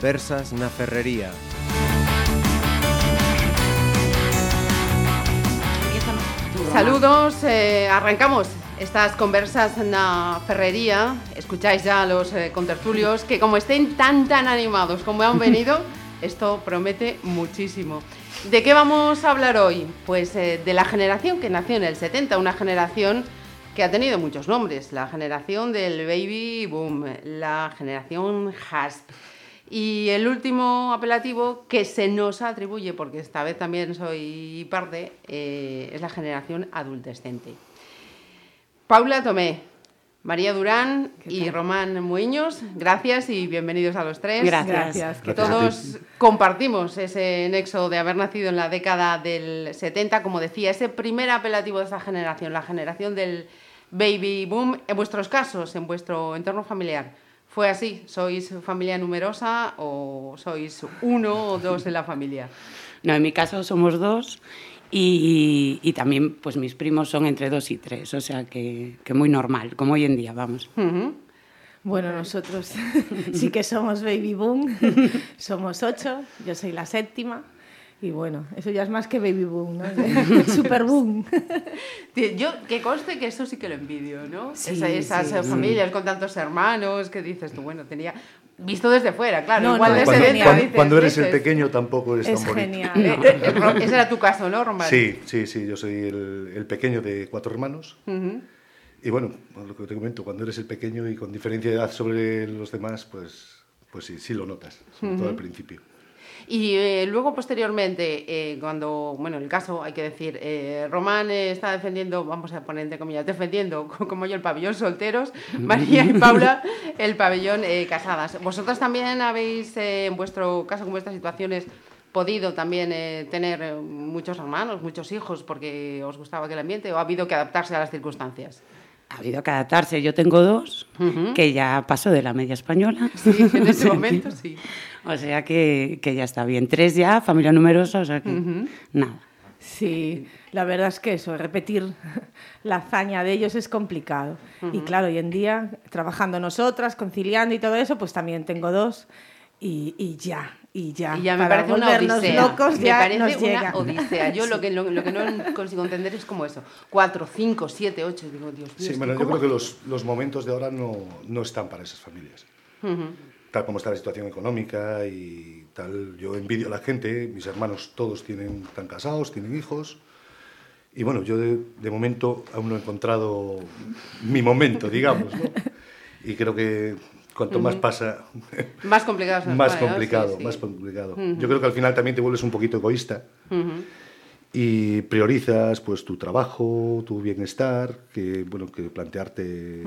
Conversas na Ferrería. Saludos, eh, arrancamos estas conversas en la ferrería. Escucháis ya a los eh, contertulios que como estén tan tan animados como han venido, esto promete muchísimo. ¿De qué vamos a hablar hoy? Pues eh, de la generación que nació en el 70, una generación que ha tenido muchos nombres, la generación del baby boom, la generación HASP. Y el último apelativo que se nos atribuye, porque esta vez también soy parte, eh, es la generación adultescente. Paula Tomé, María Durán y Román Muiños, gracias y bienvenidos a los tres. Gracias. Gracias. Que todos compartimos ese nexo de haber nacido en la década del 70, como decía, ese primer apelativo de esa generación, la generación del baby boom, en vuestros casos, en vuestro entorno familiar. ¿Fue así? ¿Sois familia numerosa o sois uno o dos en la familia? No, en mi caso somos dos y, y también pues mis primos son entre dos y tres, o sea que, que muy normal, como hoy en día, vamos. Bueno, nosotros sí que somos baby boom, somos ocho, yo soy la séptima. Y bueno, eso ya es más que baby boom, ¿no? Super boom. Yo, que conste que eso sí que lo envidio, ¿no? Sí, Esa- esas sí, eh, sí. familias con tantos hermanos que dices tú, bueno, tenía... Visto desde fuera, claro. No, igual no, desde cuando- dentro cuando- dices, Cuando eres el dices, pequeño tampoco es, Es tan bonito. genial. eh, eh, ese era tu caso, ¿no, Román? Sí, sí, sí, yo soy el, el pequeño de cuatro hermanos. Ujú. Y bueno, lo que te comento, cuando eres el pequeño y con diferencia de edad sobre los demás, pues, pues sí, sí lo notas, sobre todo al principio. Y eh, luego, posteriormente, eh, cuando, bueno, en el caso, hay que decir, eh, Román está defendiendo, vamos a poner entre comillas, defendiendo, co- como yo, el pabellón solteros, María y Paula, el pabellón casadas. ¿Vosotras también habéis, en vuestro caso, como estas situaciones, podido también eh, tener muchos hermanos, muchos hijos, porque os gustaba aquel ambiente, o ha habido que adaptarse a las circunstancias? Ha habido que adaptarse, yo tengo dos, que ya paso de la media española. Sí, en ese momento sí. O sea que, que ya está bien. Tres ya, familia numerosa, o sea que nada. Sí, la verdad es que eso, repetir la hazaña de ellos es complicado. Y claro, hoy en día, trabajando nosotras, conciliando y todo eso, pues también tengo dos y, y ya, y ya. Y ya me Para parece una odisea. locos me ya parece nos una llega. odisea. Yo lo, que, lo, lo que no consigo entender es como eso. Cuatro, cinco, siete, ocho. Digo, Dios mío. Sí, bueno, yo ¿cómo creo que los, los momentos de ahora no, no están para esas familias. Tal como está la situación económica y tal, yo envidio a la gente, mis hermanos todos tienen, están casados, tienen hijos. Y bueno, yo de, de momento aún no he encontrado mi momento, digamos. ¿no? Y creo que cuanto más pasa, Más complicado. más complicado, Sí, sí. más complicado. Yo creo que al final también te vuelves un poquito egoísta y priorizas pues tu trabajo, tu bienestar, que bueno, que plantearte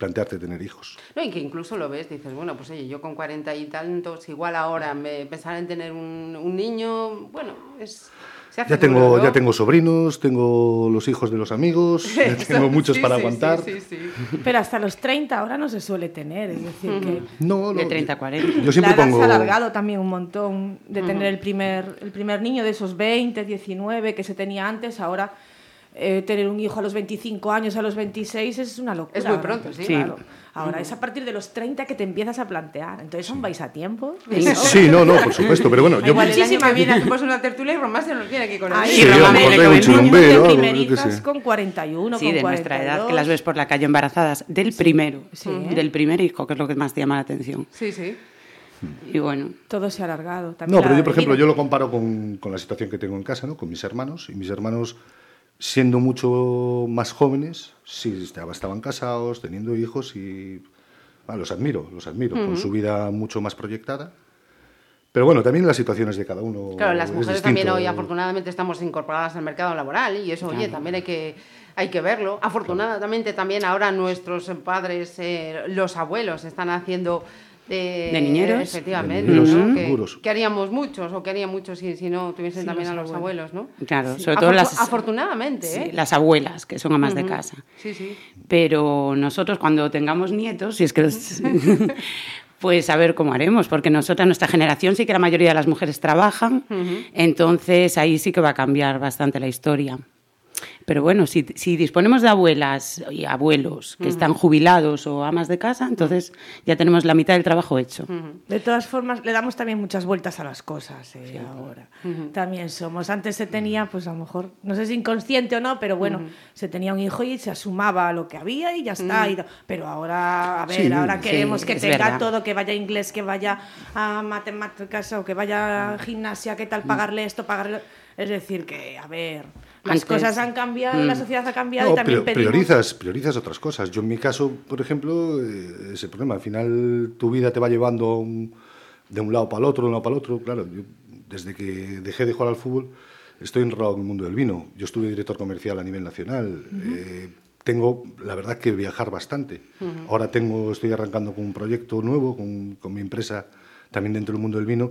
plantearte tener hijos. No, y que incluso lo ves, dices, bueno, pues oye, yo con 40 y tantos, igual ahora me pensar en tener un, un niño, bueno, es... Se hace Ya tengo duro, ¿no? ya tengo sobrinos, tengo los hijos de los amigos, ya tengo muchos Sí, para sí, aguantar. Sí, sí, sí. Pero hasta los 30 ahora no se suele tener, es decir, que No, no, De 30 a 40. Yo siempre la edad pongo se ha alargado también un montón de tener el, primer, el primer niño de esos 20, 19 que se tenía antes, ahora eh, tener un hijo a los 25 años, a los 26 es una locura. Es muy pronto, sí. Sí. Claro. Ahora es a partir de los 30 que te empiezas a plantear. Entonces aún vais a tiempo. Sí, no, no, por supuesto, pero bueno, yo Igual el año Muchísima que viene vida. hacemos una tertulia y Román se nos viene aquí con el Ay, Sí, Román a lo mejor viene traigo un con primerizas sé. con 41, Sí, con de 42. nuestra edad, que las ves por la calle embarazadas, del primero, Sí. del primer hijo, que es lo que más te llama la atención. Sí, sí. Y bueno, Todo se ha alargado. También No, pero yo, por ejemplo, vida. yo lo comparo con, con la situación que tengo en casa, ¿no? Con mis hermanos. Y mis hermanos, siendo mucho más jóvenes, sí estaba- estaban casados, teniendo hijos y... ah, los admiro, los admiro, con su vida mucho más proyectada. Pero bueno, también las situaciones de cada uno. Claro, las es mujeres también distinto. hoy afortunadamente estamos incorporadas al mercado laboral y eso, oye, también hay que, hay que verlo. Afortunadamente también ahora nuestros padres, eh, los abuelos, están haciendo... De, ¿De niñeros? Efectivamente, De niñeros, ¿no? seguros. que, que haríamos muchos o que harían muchos si, si no tuviesen Sí, también los a los abuelos, abuelos. ¿no? claro, sobre todo las, Afortunadamente, sí, ¿eh? las abuelas, que son amas de casa. Sí, sí. Pero nosotros cuando tengamos nietos, si es que los- pues a ver cómo haremos, porque nosotras, nuestra generación, sí que la mayoría de las mujeres trabajan, entonces ahí sí que va a cambiar bastante la historia. Pero bueno, si, si disponemos de abuelas y abuelos que están jubilados o amas de casa, entonces ya tenemos la mitad del trabajo hecho. De todas formas, le damos también muchas vueltas a las cosas eh, ahora. También somos. Antes se tenía, pues a lo mejor, no sé si inconsciente o no, pero bueno, se tenía un hijo y se asumaba lo que había y ya está. y- pero ahora, a ver, Sí, ahora sí, queremos que tenga verdad. todo, que vaya a inglés, que vaya a matemáticas o que vaya a gimnasia, qué tal pagarle esto, pagarle. Es decir, que, a ver, las Antes- cosas han cambiado, la sociedad ha cambiado No, y también pero pedimos... priorizas, priorizas otras cosas. Yo en mi caso, por ejemplo, eh, ese problema. Al final tu vida te va llevando un- de un lado para el otro, de un lado para el otro. Claro, yo, desde que dejé de jugar al fútbol, estoy enrolado en el mundo del vino. Yo estuve director comercial a nivel nacional. Eh, tengo, la verdad, que viajar bastante. Ahora tengo, estoy arrancando con un proyecto nuevo, con, con mi empresa, también dentro del mundo del vino.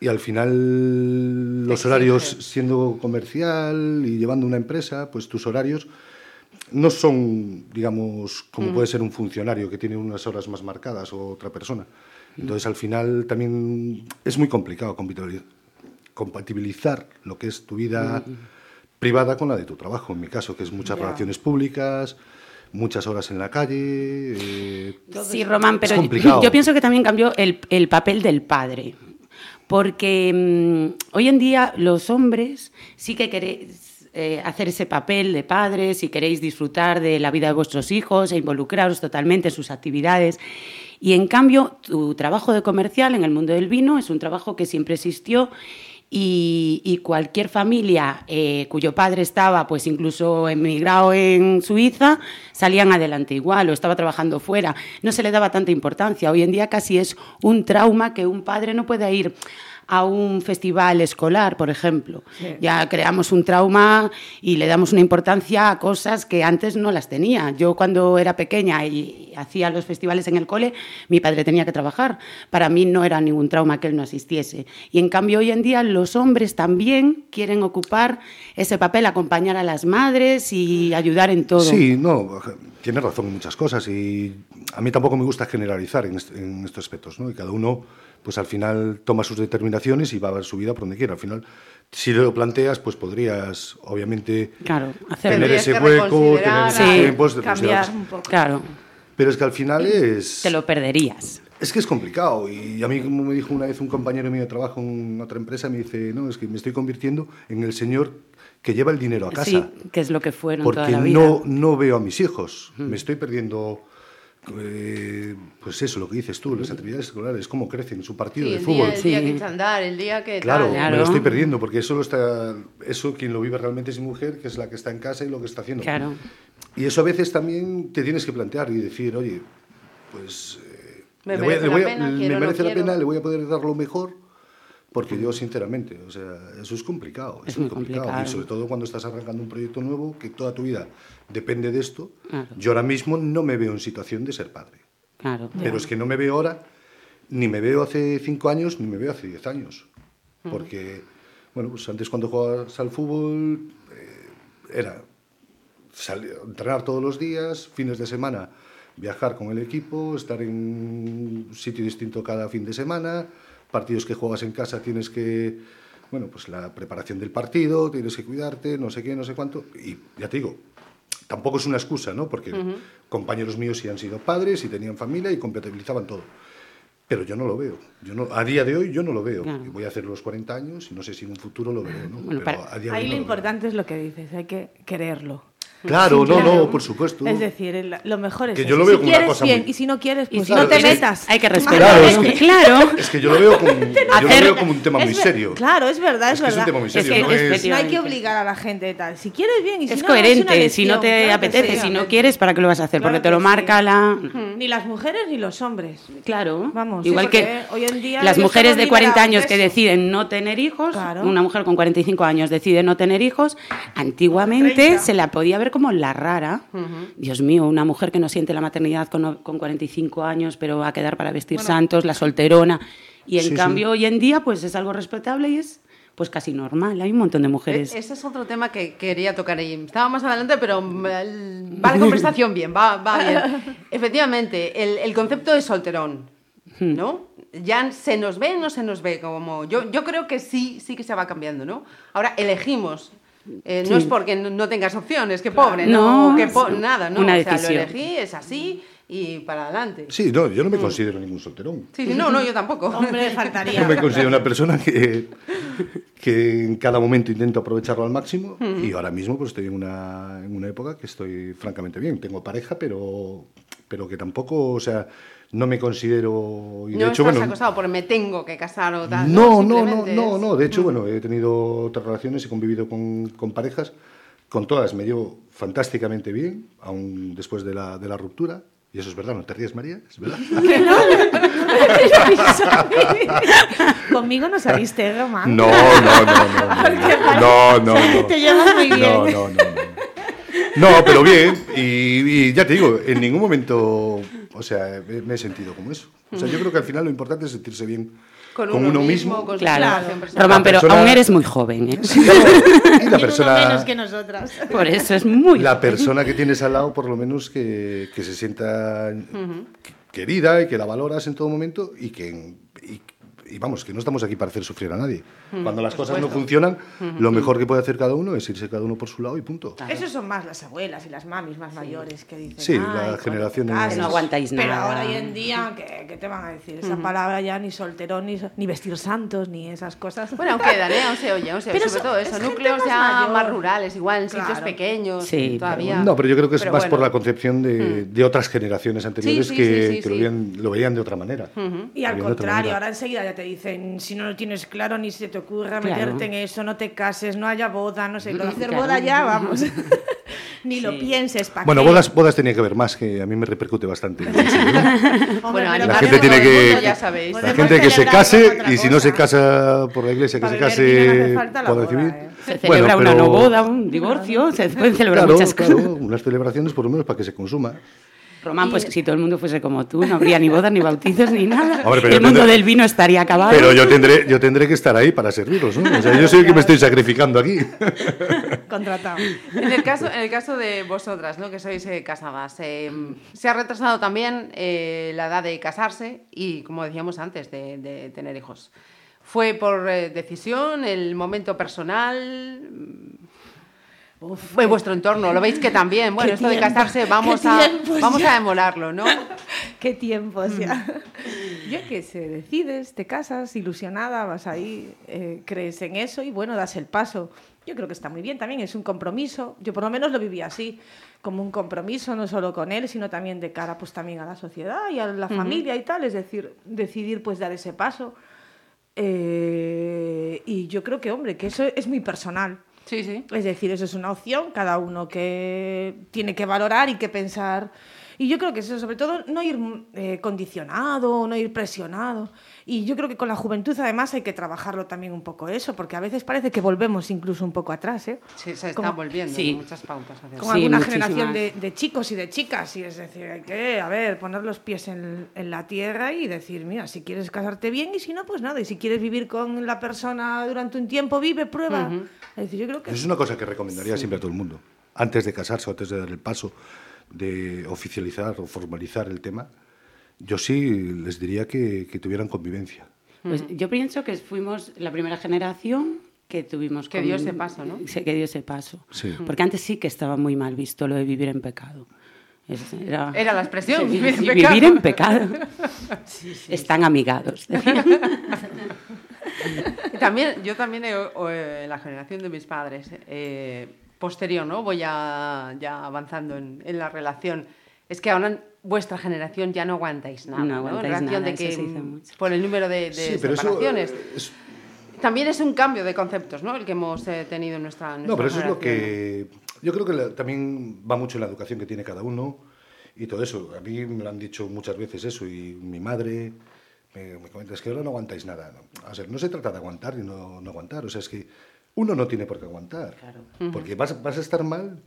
Y al final los horarios siendo comercial y llevando una empresa, pues tus horarios no son, digamos, como puede ser un funcionario que tiene unas horas más marcadas o otra persona. Entonces al final también es muy complicado compatibiliz- compatibilizar lo que es tu vida privada con la de tu trabajo, en mi caso, que es muchas relaciones públicas, muchas horas en la calle. eh, Sí, Román, pero yo, pienso que también cambió el, el papel del padre. Porque mm, hoy en día los hombres sí que queréis eh, hacer ese papel de padres y queréis disfrutar de la vida de vuestros hijos e involucraros totalmente en sus actividades. Y en cambio, tu trabajo de comercial en el mundo del vino es un trabajo que siempre existió y, cualquier familia eh, cuyo padre estaba pues incluso emigrado en Suiza salían adelante igual o estaba trabajando fuera. No se le daba tanta importancia. Hoy en día casi es un trauma que un padre no pueda ir a un festival escolar, por ejemplo. Ya creamos un trauma y le damos una importancia a cosas que antes no las tenía. Yo cuando era pequeña y hacía los festivales en el cole, mi padre tenía que trabajar. Para mí no era ningún trauma que él no asistiese. Y en cambio hoy en día los hombres también quieren ocupar ese papel, acompañar a las madres y ayudar en todo. Sí, no, tienes razón en muchas cosas y a mí tampoco me gusta generalizar en, est- en estos aspectos, ¿no? Y cada uno, pues al final toma sus determinaciones y va a ver su vida por donde quiera. Al final, si lo planteas, pues podrías, obviamente, Claro, hacer tener ese hueco, tener reconsiderar, esos Sí. tiempos, de cambiar considerar- un poco. Claro, Pero es que al final es... te lo perderías. Es que es complicado y a mí, como me dijo una vez un compañero mío de trabajo en otra empresa, me dice, no, es que me estoy convirtiendo en el señor que lleva el dinero a casa. Sí, que es lo que fueron toda porque la vida. no, no veo a mis hijos. Me estoy perdiendo, eh, pues eso, lo que dices tú, las actividades escolares, cómo crecen, su partido Sí, de el fútbol. día, el día Sí. que echa a andar, el día que Claro, tal. Claro. me lo estoy perdiendo, porque eso, lo está, eso quien lo vive realmente es mi mujer, que es la que está en casa y lo que está haciendo. Claro. Y eso a veces también te tienes que plantear y decir, oye, pues eh, Me le voy merece le voy la pena, me quiero, no merece la pena, le voy a poder dar lo mejor, porque yo sinceramente, o sea, eso es complicado, Es muy muy complicado. Y sobre todo cuando estás arrancando un proyecto nuevo, que toda tu vida depende de esto, Claro. yo ahora mismo no me veo en situación de ser padre. Claro. Pero es que no me veo ahora, ni me veo hace cinco años, ni me veo hace diez años. Porque, bueno, pues antes cuando jugabas al fútbol eh, era salir, entrenar todos los días, fines de semana viajar con el equipo, estar en un sitio distinto cada fin de semana, partidos que juegas en casa tienes que, bueno, pues la preparación del partido, tienes que cuidarte, no sé qué, no sé cuánto. Y ya te digo, tampoco es una excusa, ¿no? Porque compañeros míos sí han sido padres y tenían familia y compatibilizaban todo. Pero yo no lo veo. Yo no, a día de hoy yo no lo veo. Claro. Voy a hacer los 40 años y no sé si en un futuro lo veré, ¿no? Bueno, Pero para- a día de Ahí hoy lo veo. importante es lo que dices, hay que quererlo. Claro, Sí, no, claro. no, por supuesto. Es decir, el- lo mejor es Que eso. yo lo veo si como una quieres cosa bien muy- y si no quieres, Y pues si no te es que- metas. Hay que Claro, respetar. es que- claro. Es que yo lo veo como, yo lo veo como un tema muy Es serio. Claro, es verdad, es, Es que es un verdad. tema muy serio, que no es- hay que obligar a la gente de tal. Si quieres bien y si Es no, coherente, una si no te claro apetece, sí. si no quieres, ¿para qué lo vas a hacer? Claro Porque te lo sí. marca la... Ni las mujeres ni los hombres. Claro, Vamos, igual que hoy en día las mujeres de 40 años que deciden no tener hijos, una mujer con 45 años decide no tener hijos, antiguamente 30. se la podía ver como la rara. Dios mío, una mujer que no siente la maternidad con, con 45 años, pero va a quedar para vestir santos, la solterona. Y en Sí, sí. cambio hoy en día pues es algo respetable y es pues casi normal. Hay un montón de mujeres. E- Ese es otro tema que quería tocar ahí. Estaba más adelante, pero mm, va la conversación bien, va, va bien. Efectivamente, el, el concepto de solterón, ¿no? Ya se nos ve, no se nos ve como... Yo, yo creo que sí, sí que se va cambiando, ¿no? Ahora elegimos Eh, no es porque no tengas opciones, que pobre, no, que nada, ¿no? Una o sea, decisión. lo elegí, es así y para adelante. Sí, no, yo no me considero ningún solterón. Sí, sí, no, no, yo tampoco. Hombre, faltaría. Yo me considero una persona que, que en cada momento intento aprovecharlo al máximo y ahora mismo pues estoy en una, en una época que estoy francamente bien. Tengo pareja, pero, pero que tampoco, o sea, no me considero... Y de no hecho, estás bueno, acosado por me tengo que casar o tal. no, no, no, no, no. De hecho, bueno, he tenido otras relaciones, he convivido con, con parejas, con todas me dio fantásticamente bien, aún después de la, de la ruptura. Y eso es verdad, no te ríes, María, es verdad. Conmigo no saliste, Román. No, no, no, no. No, no, no. Te llevas muy bien. No, no, no. no. No, pero bien. Y, y ya te digo, en ningún momento, o sea, me, he sentido como eso. O sea, yo creo que al final lo importante es sentirse bien con, con uno, uno mismo, mismo. con Claro. relación personal. Román, pero persona- aún eres muy joven, ¿eh? Y la persona, menos que nosotras. Por eso es muy la joven. persona que tienes al lado, por lo menos que, que se sienta querida y que la valoras en todo momento y que y vamos, que no estamos aquí para hacer sufrir a nadie. Cuando las cosas no funcionan, lo mejor que puede hacer cada uno es irse cada uno por su lado y punto. Esos son más las abuelas y las mamis más mayores que dicen. Sí, "Ay, las cuando te generaciones- cases". Que no aguantáis Pero nada. ahora hoy en día, ¿qué, qué te van a decir? Esa palabra ya ni solterón, ni, ni vestir santos, ni esas cosas. Bueno, aún quedan, ¿eh? Aún se oye, aún se oye. Pero Sobre eso- todo es eso, núcleos más ya mayor. más rurales, igual en sitios Claro. pequeños, Sí, todavía. No, pero yo creo que es Pero más bueno. por la concepción de, de otras generaciones anteriores sí, que, sí, sí, que Lo, sí. veían, lo veían de otra manera. Y Lo al de contrario, ahora enseguida ya te dicen, si no lo tienes claro, ni se te ocurra Claro. meterte en eso, no te cases, no haya boda, no sé, lo de hacer Claro. boda ya, vamos. ni lo pienses, ¿para Bueno, qué? bodas, bodas tenía que haber más, que a mí me repercute bastante. Hombre, Bueno, La gente tiene que- mundo, ya sabéis. La gente que se case y si no se casa por la iglesia, que Para se no case falta la por boda, civil. ¿eh? Se Bueno, celebra una pero- no boda, un divorcio, se pueden celebrar Claro, muchas claro, cosas. unas celebraciones por lo menos para que se consuma. Román, pues si todo el mundo fuese como tú, no habría ni bodas, ni bautizos, ni nada. Hombre, el mundo tendré- del vino estaría acabado. Pero yo tendré, yo tendré que estar ahí para servirlos, ¿no? O sea, yo soy el que me estoy sacrificando aquí. Contratado. En el caso, en el caso de vosotras, ¿no? que sois eh, casadas, eh, se ha retrasado también eh, la edad de casarse y, como decíamos antes, de, de tener hijos. ¿Fue por eh, decisión, el momento personal? Fue vuestro entorno, lo veis que también. Bueno, esto de casarse, vamos a, vamos ya. a emularlo, ¿no? Qué tiempos ya. Yo que sé, decides, te casas, ilusionada, vas ahí, eh, crees en eso y bueno, das el paso. Yo creo que está muy bien también, es un compromiso. Yo por lo menos lo viví así, como un compromiso, no solo con él, sino también de cara pues también a la sociedad y a la familia y tal, es decir, decidir pues dar ese paso. Eh, y yo creo que, hombre, que eso es muy personal. Sí, sí. Es decir, eso es una opción, cada uno que tiene que valorar y que pensar. Y yo creo que eso, sobre todo, no ir eh, condicionado, no ir presionado. Y yo creo que con la juventud, además, hay que trabajarlo también un poco eso, porque a veces parece que volvemos incluso un poco atrás, ¿eh? Sí, se está Como- volviendo Sí. muchas pautas. hacia Con Sí, alguna muchísimas. generación de, de chicos y de chicas. Y es decir, hay que, a ver, poner los pies en, en la tierra y decir, mira, si quieres casarte bien y si no, pues nada. Y si quieres vivir con la persona durante un tiempo, vive, prueba. Es decir, yo creo que es una cosa que recomendaría siempre a todo el mundo. Antes de casarse o antes de dar el paso de oficializar o formalizar el tema, yo sí les diría que, que tuvieran convivencia. Pues yo pienso que fuimos la primera generación que tuvimos Que dio ese paso, ¿no? Sí, que dio ese paso. Sí. Porque antes sí que estaba muy mal visto lo de vivir en pecado. Era, Era la expresión, Sí, vivir en sí, pecado. vivir en pecado. Están amigados. También, yo también he- o- eh, la generación de mis padres, eh, posterior, ¿no? Voy ya, ya avanzando en, en la relación. Es que ahora vuestra generación ya no aguantáis nada, No ¿no? aguantáis En relación nada, de que eso se dice mucho. por el número de, de Sí, pero eso separaciones. es, También es un cambio de conceptos, ¿no? El que hemos eh, tenido en nuestra, No, nuestra pero eso es lo generación. que... Yo creo que la- también va mucho en la educación que tiene cada uno y todo eso. A mí me lo han dicho muchas veces eso y mi madre me, me comenta, es que ahora no aguantáis nada. No, o sea, no se trata de aguantar y no, no aguantar. O sea, es que uno no tiene por qué aguantar. Porque vas, vas a estar mal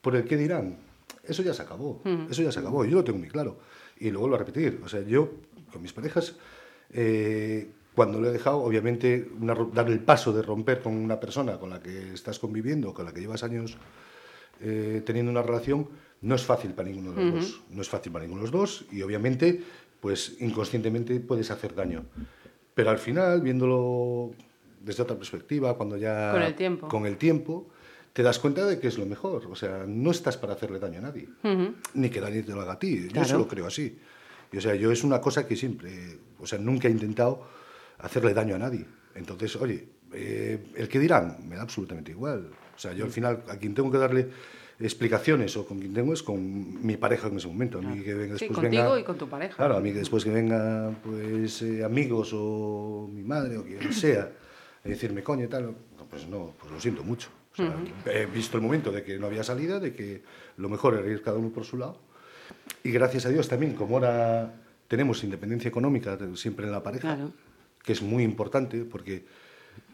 por el qué dirán. Eso ya se acabó. Eso ya se acabó. Yo lo tengo muy claro. Y lo vuelvo a repetir. O sea, yo con mis parejas... eh, cuando lo he dejado, obviamente, una dar el paso de romper con una persona con la que estás conviviendo, con la que llevas años eh, teniendo una relación, no es fácil para ninguno de los dos. No es fácil para ninguno de los dos y obviamente, pues inconscientemente puedes hacer daño. Pero al final, viéndolo desde otra perspectiva, cuando ya... Con el tiempo. Con el tiempo, te das cuenta de que es lo mejor. O sea, no estás para hacerle daño a nadie, ni que nadie te lo haga a ti. Yo eso lo creo así. Y, o sea, yo es una cosa que siempre, o sea, nunca he intentado hacerle daño a nadie. Entonces, oye, eh, el que dirán me da absolutamente igual. O sea, yo al final a quien tengo que darle explicaciones o con quien tengo es con mi pareja en ese momento. A mí que venga sí, después contigo venga, y con tu pareja. Claro, a mí que después que venga pues eh, amigos o mi madre o quien sea a decirme coño y tal, pues no, pues lo siento mucho. O sea, He visto el momento de que no había salida, de que lo mejor era ir cada uno por su lado. Y gracias a Dios también, como ahora tenemos independencia económica siempre en la pareja, Claro. que es muy importante porque...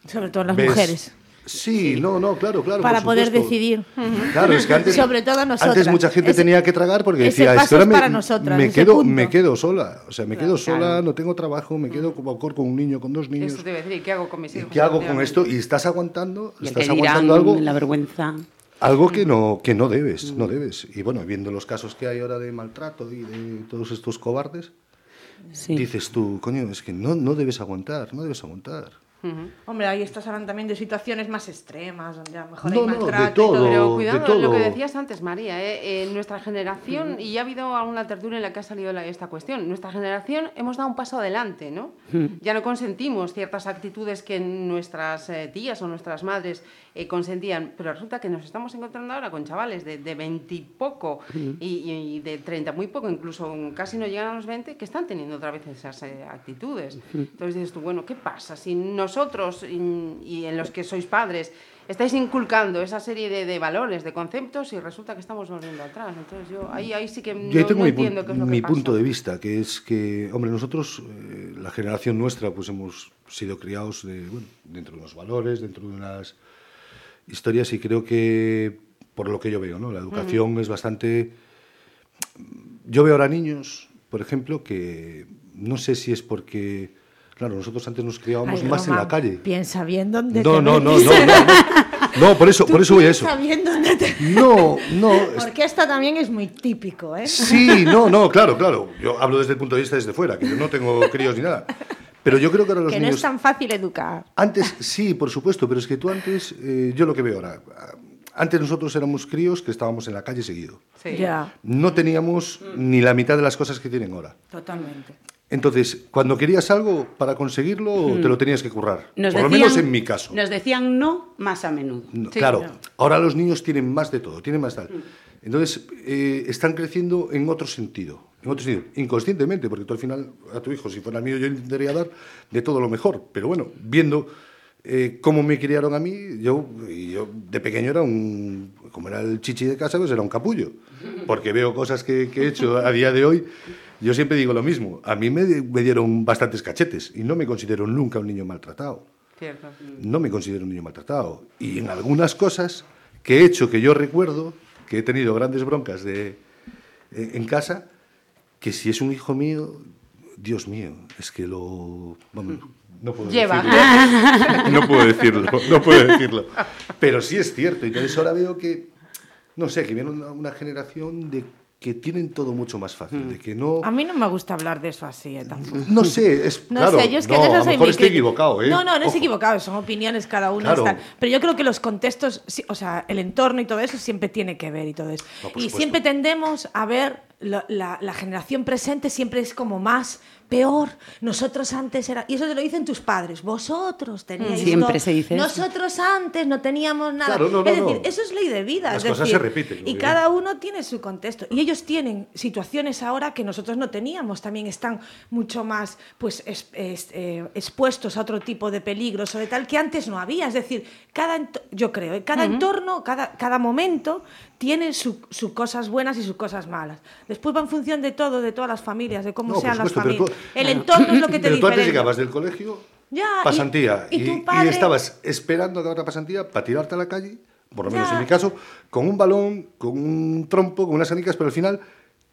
Sobre todo las ves- mujeres. Sí, no, no, claro, claro. Para por poder decidir. Claro, es que antes, Sobre todo nosotras. antes mucha gente Ese- tenía que tragar porque decía, es me, para nosotras, me quedo, punto. me quedo sola, o sea, me quedo sola, Claro. no tengo trabajo, me quedo como con un niño, con dos niños. Eso te iba a decir, ¿y qué hago con mis ¿Y hijos? qué hago con esto? Y estás aguantando, Y estás aguantando algo, la vergüenza. algo que no, que no debes, no debes. Y bueno, viendo los casos que hay ahora de maltrato y de todos estos cobardes, Sí. dices tú, coño, es que no, no debes aguantar, no debes aguantar. Hombre, ahí estás hablando también de situaciones más extremas, donde a lo mejor No, hay no, de maltrato y todo. Pero de cuidado, todo. lo que decías antes, María, ¿eh? en nuestra generación, y ya ha habido alguna tertulia en la que ha salido la- esta cuestión, nuestra generación hemos dado un paso adelante, ¿no? Ya no consentimos ciertas actitudes que nuestras eh, tías o nuestras madres eh, consentían, pero resulta que nos estamos encontrando ahora con chavales de, de 20 y poco y, y de 30 muy poco, incluso casi no llegan a los 20, que están teniendo otra vez esas eh, actitudes. Entonces dices tú, bueno, ¿qué pasa si nosotros y, y en los que sois padres estáis inculcando esa serie de, de valores, de conceptos y resulta que estamos volviendo atrás? Entonces yo ahí, ahí sí que no, Yo tengo no mi, entiendo qué es lo mi que pasa. punto de vista, que es que, hombre, nosotros, eh, la generación nuestra, pues hemos sido criados de, bueno, dentro de unos valores, dentro de unas historias y creo que, por lo que yo veo, ¿no? la educación es bastante... Yo veo ahora niños, por ejemplo, que no sé si es porque, claro, nosotros antes nos criábamos Ay, más en la calle. Piensa bien dónde No, te no, no, no, no, no. No, por eso, por eso voy a eso. Piensa bien dónde te... No, no, Porque esto también es muy típico, ¿eh? Sí, no, no, claro, claro. Yo hablo desde el punto de vista desde fuera, que yo no tengo críos ni nada. Pero yo creo que ahora los que no niños... es tan fácil educar. Antes, sí, por supuesto, pero es que tú antes, eh, yo lo que veo ahora, ah, antes nosotros éramos críos que estábamos en la calle seguido. Sí. Ya, No teníamos ni la mitad de las cosas que tienen ahora. totalmente. Entonces, cuando querías algo, para conseguirlo, te lo tenías que currar. Nos por lo menos en mi caso. Nos decían no más a menudo. No, Sí, claro, ahora los niños tienen más de todo, tienen más tal. Entonces, eh, están creciendo en otro sentido, en otro sentido, inconscientemente, porque tú al final, a tu hijo, si fuera mío, yo intentaría dar de todo lo mejor. Pero bueno, viendo eh, cómo me criaron a mí, yo, de pequeño era un, como era el chichi de casa, pues era un capullo. Porque veo cosas que, que he hecho a día de hoy, yo siempre digo lo mismo. A mí me, me dieron bastantes cachetes y no me considero nunca un niño maltratado Cierto. no me considero un niño maltratado. Y en algunas cosas que he hecho que yo recuerdo, que he tenido grandes broncas de, eh, en casa, que si es un hijo mío, Dios mío, es que lo... vamos, no puedo Lleva. decirlo. No puedo decirlo, no puedo decirlo. Pero sí es cierto. Entonces ahora veo que, no sé, que viene una, una generación de que tienen todo mucho más fácil, de que no... A mí no me gusta hablar de eso así, ¿eh? Tampoco. No sé, es No claro, sé, yo es que no, eso a lo mejor estoy equivocado, ¿eh? No, no, no es equivocado, son opiniones cada uno. Claro. están. Pero yo creo que los contextos, o sea, el entorno y todo eso siempre tiene que ver y todo eso. No, y supuesto. siempre tendemos a ver la, la- la generación presente siempre es como más peor. Nosotros antes era y eso te lo dicen tus padres. Vosotros teníais Siempre todo. se dice eso. Nosotros antes no teníamos nada. Claro, no, no, es decir, no. eso es ley de vida. Las es cosas decir, se repiten, Y cada uno tiene su contexto. Y ellos tienen situaciones ahora que nosotros no teníamos. También están mucho más pues, es- es- eh, expuestos a otro tipo de peligros o de tal que antes no había. Es decir, cada yo creo, ¿eh? cada entorno, cada, cada momento tiene sus su cosas buenas y sus cosas malas. Después va en función de todo, de todas las familias, de cómo No, sean las supuesto, familias. tú- El entorno es lo que te Pero tú antes llegabas del colegio, Ya, pasantía, y y, tu y padre- estabas esperando a acabar la pasantía para tirarte a la calle, por lo menos Ya. en mi caso, con un balón, con un trompo, con unas canicas, pero al final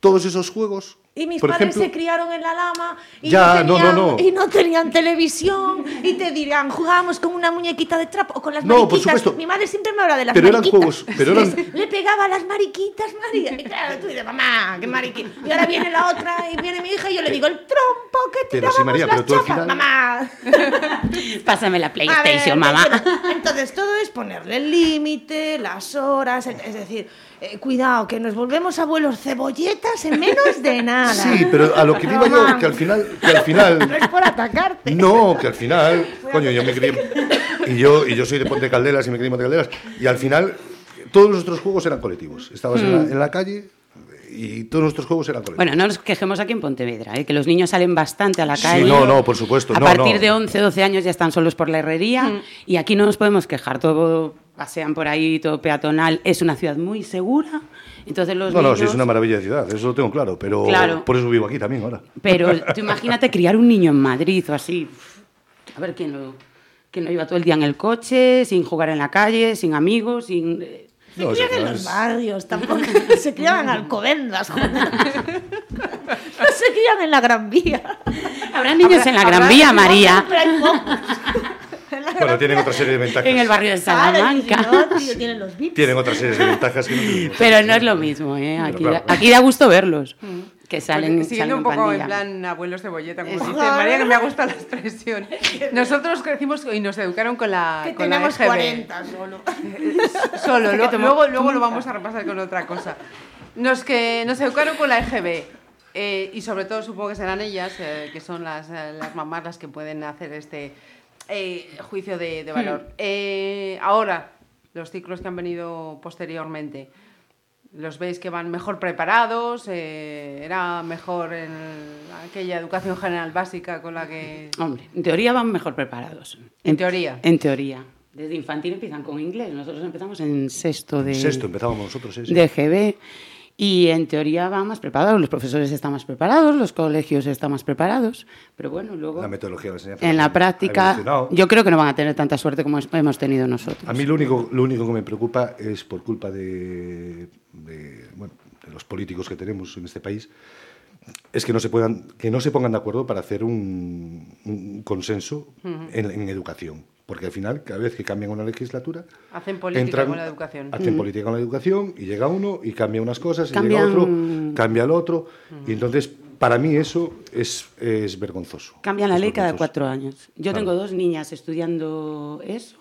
todos esos juegos Y mis Por padres ejemplo- se criaron en la lama y, Ya, no no, tenían, no, no. y no tenían televisión y te dirán, jugábamos con una muñequita de trapo o con las No, por mariquitas. supuesto. Mi madre siempre me habla de las Pero eran mariquitas. juegos- pero eran- Les- Le pegaba a las mariquitas, María. Y claro, tú dices, mamá, qué mariquita. Y ahora viene la otra y viene mi hija y yo le digo, el trompo que Pero tirábamos sí, María, las pero tú al chapas". final- Mamá. Pásame la ver, PlayStation, mamá. entonces todo es ponerle el límite, las horas, es decir, eh, cuidado, que nos volvemos abuelos cebolletas en menos de nada. Sí, pero a lo que iba yo, que al final, que al No final, es por atacarte. no, que al final, coño, yo me crié, y yo, y yo soy de Ponte Caldelas y me crié en Ponte Caldelas, y al final todos nuestros juegos eran colectivos. Estabas en, la, en la calle y todos nuestros juegos eran colectivos. Bueno, no nos quejemos aquí en Pontevedra, ¿eh? que los niños salen bastante a la Sí, calle. no, no, por supuesto, A no, partir no. de 11, 12 años ya están solos por la herrería y aquí no nos podemos quejar. Todo pasean por ahí, todo peatonal. Es una ciudad muy segura. Entonces los no, no, niños... sí, es una maravilla de ciudad, eso lo tengo claro, pero Claro. por eso vivo aquí también ahora. Pero tú imagínate criar un niño en Madrid o así. A ver quién lo, quién lo iba todo el día en el coche, sin jugar en la calle, sin amigos, sin... eh, Se No, crían en no los barrios, tampoco se crían en Alcobendas, joder. se crían en la Gran Vía. Habrá niños en la Gran Vía, María. Pero hay pocos. Bueno, tienen otra serie de ventajas. En el barrio de Claro, Salamanca. no, tío, tienen los VIPs. Tienen otras series de ventajas que no tenemos. Pero no es lo mismo, ¿eh? Aquí, claro. aquí da gusto verlos. Que salen, Pues, siguiendo salen un poco pandilla. en plan abuelos cebolleta, como Es- dice María, que me ha gustado la expresión. Nosotros crecimos y nos educaron con la, Que con la tenemos EGB. 40 solo. Solo, lo- luego, luego lo vamos a repasar con otra cosa. Nos, que, nos educaron con la EGB. eh, y sobre todo supongo que serán ellas, eh, que son las, eh, las mamás las que pueden hacer este eh, juicio de, de valor. Eh, ahora, los ciclos que han venido posteriormente, ¿los veis que van mejor preparados? Eh, ¿Era mejor en aquella educación general básica con la que... Hombre, en teoría van mejor preparados. En teoría. En teoría. Desde infantil empiezan con inglés. Nosotros empezamos en sexto de, Sexto, empezábamos nosotros, sí, sí. de GB. Y en teoría van más preparados. Los profesores están más preparados, los colegios están más preparados. Pero bueno, luego La metodología de en la práctica yo creo que no van a tener tanta suerte como hemos tenido nosotros. A mí lo único, lo único que me preocupa es por culpa de, de, bueno, de los políticos que tenemos en este país, es que no se, puedan, que no se pongan de acuerdo para hacer un, un consenso en, en educación. Porque al final, cada vez que cambian una legislatura... Hacen política con la educación. Hacen política con la educación y llega uno y cambia unas cosas, y Cambian- llega otro, cambia el otro. Y entonces, para mí eso es, es vergonzoso. Cambian la Es ley cada cuatro años. Yo Claro. tengo dos niñas estudiando eso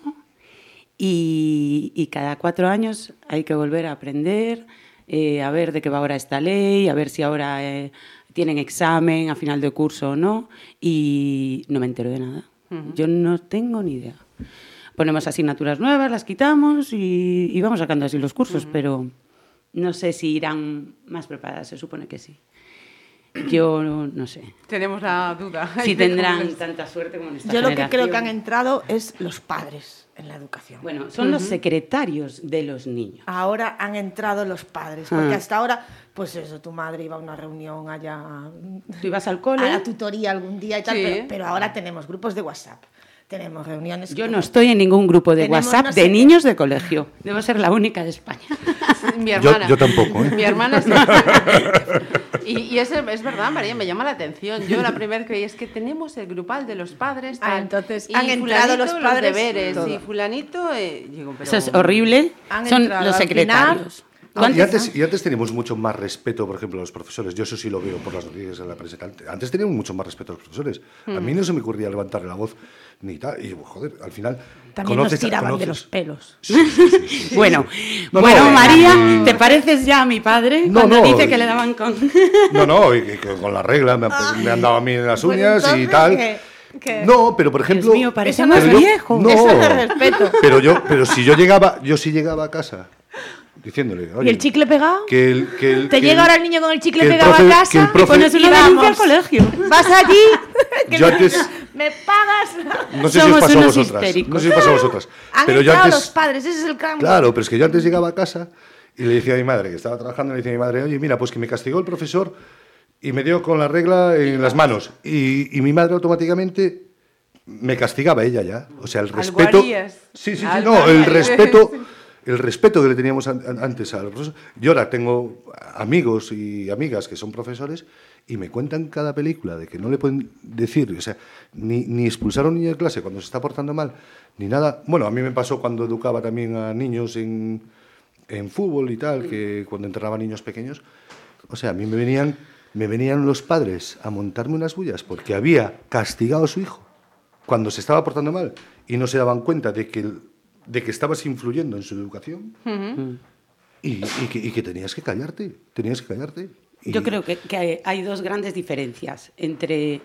y, y cada cuatro años hay que volver a aprender, eh, a ver de qué va ahora esta ley, a ver si ahora eh, tienen examen a final de curso o no y no me entero de nada. Yo no tengo ni idea. Ponemos asignaturas nuevas, las quitamos y, y vamos sacando así los cursos, pero no sé si irán más preparadas, se supone que sí. Yo no, no sé Tenemos la duda. si tendrán tanta suerte como nuestra Yo lo que creo que han entrado es los padres en la educación. Bueno, son los secretarios de los niños. Ahora han entrado los padres, porque Ah. hasta ahora, pues eso, tu madre iba a una reunión allá Tú ibas al a cole. la tutoría algún día y tal, Sí. pero, pero ahora tenemos grupos de WhatsApp, tenemos reuniones. Yo no estoy en ningún grupo de Tenemos WhatsApp no de niños de colegio. Debo ser la única de España. Mi hermana. yo tampoco, ¿eh? Mi hermana sí. Y, y es, es verdad, María, me llama la atención. Yo la primera vez que vi es que tenemos el grupal de los padres. Ah, entonces y han entrado los padres deberes todo. y fulanito. eh, digo, pero- Eso es horrible. Son los secretarios. ¿Tú Ah, y, antes- y antes teníamos mucho más respeto, por ejemplo, a los profesores. Yo eso sí lo veo por las noticias en la prensa. y. Antes teníamos mucho más respeto a los profesores. A Hmm. mí no se me ocurría levantarle la voz ni tal. Y, joder, al final... También nos conoces a- tiraban de conoces- los pelos. Sí, sí, sí. Bueno, No, bueno no, María, eh, ¿te pareces ya a mi padre No, cuando no, dice eh, que le daban con... No, no, y que con la regla me, han- me han dado a mí en las Pues uñas y entonces, tal. ¿qué? ¿Qué? No, pero por ejemplo... mío, parecemos viejos. No, Eso es de respeto. Pero yo, pero si yo llegaba, yo sí llegaba a casa diciéndole, ¿Y oye, el chicle pegado? que el, que el- Te que llega el- ahora el niño con el chicle pegado profe- a casa que el profe- Pones y una denuncia al colegio. Vas allí, que Yo antes- me pagas. No sé si os pasó a vosotras. histéricos. No sé si os pasó a vosotras. Han Pero yo antes, los padres, ese es el cambio. Claro, pero es que yo antes llegaba a casa y le decía a mi madre, que estaba trabajando, le decía a mi madre, oye, mira, pues que me castigó el profesor y me dio con la regla en las manos. Y, y mi madre automáticamente me castigaba ella ya. O sea, el Algo respeto... harías. Sí, sí, sí, no, el respeto... El respeto que le teníamos an- an- antes a los profesores. Yo ahora tengo amigos y amigas que son profesores y me cuentan cada película de que no le pueden decir, o sea, ni, ni expulsar a un niño de clase cuando se está portando mal, ni nada. Bueno, a mí me pasó cuando educaba también a niños en, en fútbol y tal, que cuando entrenaba a niños pequeños, o sea, a mí me venían, me venían los padres a montarme unas bullas porque había castigado a su hijo cuando se estaba portando mal y no se daban cuenta de que, de que estabas influyendo en su educación y, y que, y que tenías que callarte, tenías que callarte. Y- Yo creo que, que hay- hay dos grandes diferencias entre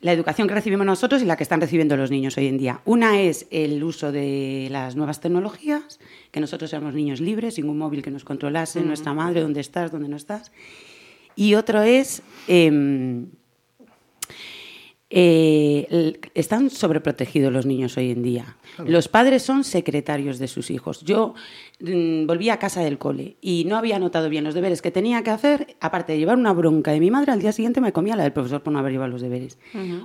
la educación que recibimos nosotros y la que están recibiendo los niños hoy en día. Una es el uso de las nuevas tecnologías, que nosotros éramos niños libres, sin un móvil que nos controlase, nuestra madre, dónde estás, dónde no estás. Y otro es... em, eh, están sobreprotegidos los niños hoy en día. Los padres son secretarios de sus hijos. Yo mm, volví a casa del cole y no había anotado bien los deberes que tenía que hacer. Aparte de llevar una bronca de mi madre, al día siguiente me comía la del profesor por no haber llevado los deberes.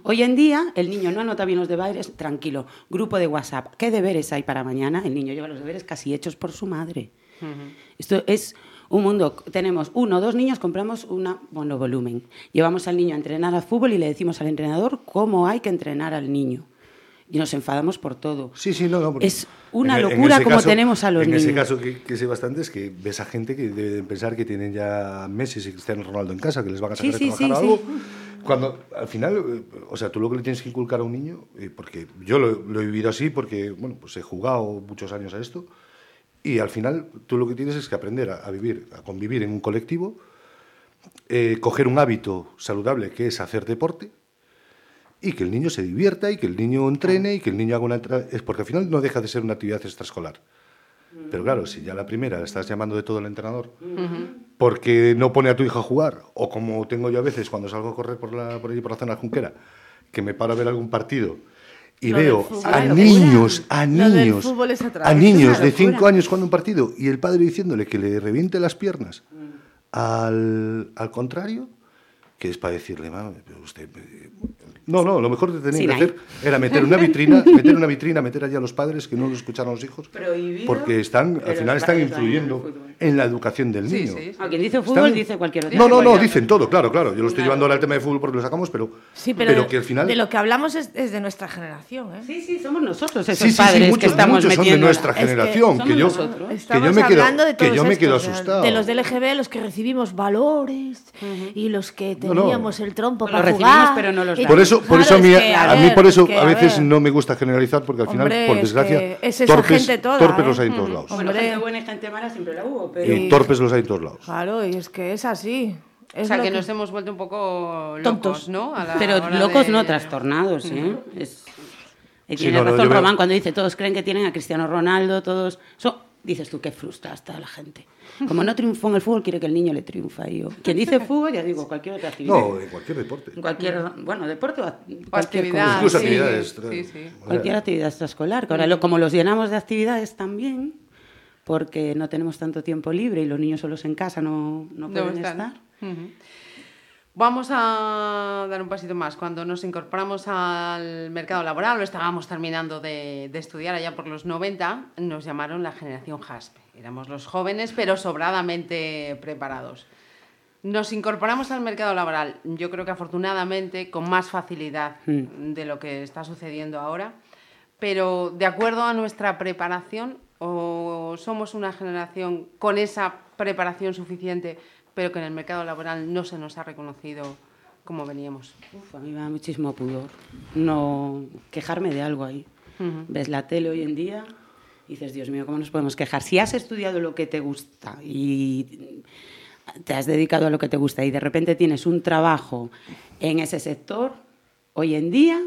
Hoy en día el niño no anota bien los deberes, tranquilo. Grupo de WhatsApp. ¿Qué deberes hay para mañana? El niño lleva los deberes casi hechos por su madre. Esto es un mundo. Tenemos uno o dos niños, compramos un volumen. Llevamos al niño a entrenar al fútbol y le decimos al entrenador cómo hay que entrenar al niño. Y nos enfadamos por todo. Sí, sí, no, no. Es una en- en locura como caso- tenemos a los en niños. ese caso que, que sé bastante es que ves a gente que deben pensar que tienen ya Messi y Cristiano Ronaldo en casa, que les van a sacar sí, a trabajar sí, algo. Cuando al final, eh, o sea, tú lo que le tienes que inculcar a un niño, eh, porque yo lo, lo he vivido así, porque bueno, pues he jugado muchos años a esto, y al final tú lo que tienes es que aprender a, vivir, a convivir en un colectivo, eh, coger un hábito saludable que es hacer deporte, y que el niño se divierta y que el niño entrene y que el niño haga una... Es porque al final no deja de ser una actividad extraescolar. Pero claro, si ya la primera estás llamando de todo el entrenador porque no pone a tu hija a jugar, o como tengo yo a veces cuando salgo a correr por, la, por allí por la zona junquera, que me paro a ver algún partido y Lo veo a niños, a niños, a niños de locura. 5 años jugando un partido y el padre diciéndole que le reviente las piernas al, al contrario, que es para decirle, "Mami, pero usted... eh, No, no, lo mejor que tenía que hacer era meter una vitrina, meter una vitrina, meter allá a los padres que no lo escucharan los hijos, Prohibido, porque están, al final están influyendo. En la educación del niño. sí, sí. A quien dice fútbol Están- dice cualquier otra No, no, no, dicen todo, claro, claro. Yo lo estoy llevando ahora al tema de fútbol porque lo sacamos, pero, Sí, pero, que al final... de lo que hablamos es, es de nuestra generación. ¿eh? Sí, sí, somos nosotros esos Sí, sí, sí, padres que muchos, estamos muchos son de nuestra que generación, que, somos yo, nosotros. que Estamos yo me quedo, hablando de que todos yo me quedo estos, de- asustado. De los del LGB, los que recibimos valores y los que No, no. teníamos el trompo Los para recibimos, jugar. pero no los damos. Por eso, por eso a es mí, que, a, mí ver, por eso es que, a veces no me gusta generalizar porque al final, por es desgracia, que es torpes, gente toda, torpes ¿eh? los hay en todos lados. Bueno, gente buena y gente mala siempre la hubo, pero... Y torpes los hay en todos lados. Claro, y es que es así. O Es sea, lo que, nos hemos vuelto un poco locos, Tontos. ¿no? A la Pero locos de- no trastornados, ¿eh? Es- y Sí, tiene no, no, razón veo- Román cuando dice todos creen que tienen a Cristiano Ronaldo, todos... Eso, dices tú, qué frustra está la gente. Como no triunfó en el fútbol, quiere que el niño le triunfa. Y yo, quien dice fútbol, ya digo, cualquier otra actividad. No, en cualquier deporte. Cualquier, bueno, deporte o O cualquier actividad. Incluso sí, actividades. Sí, sí. o Cualquier actividad extraescolar. Que ahora, lo- como los llenamos de actividades también, porque no tenemos tanto tiempo libre y los niños solos en casa no, no pueden estar. Vamos a dar un pasito más. Cuando nos incorporamos al mercado laboral, o estábamos terminando de, de estudiar allá por los 90, nos llamaron la generación JASP. Éramos los jóvenes, pero sobradamente preparados. Nos incorporamos al mercado laboral, yo creo que afortunadamente con más facilidad de lo que está sucediendo ahora, pero de acuerdo a nuestra preparación, o somos una generación con esa preparación suficiente, pero que en el mercado laboral no se nos ha reconocido como veníamos. Uf, a mí me da muchísimo pudor no quejarme de algo ahí. Ves la tele hoy en día y dices, Dios mío, ¿cómo nos podemos quejar? Si has estudiado lo que te gusta y te has dedicado a lo que te gusta y de repente tienes un trabajo en ese sector, hoy en día,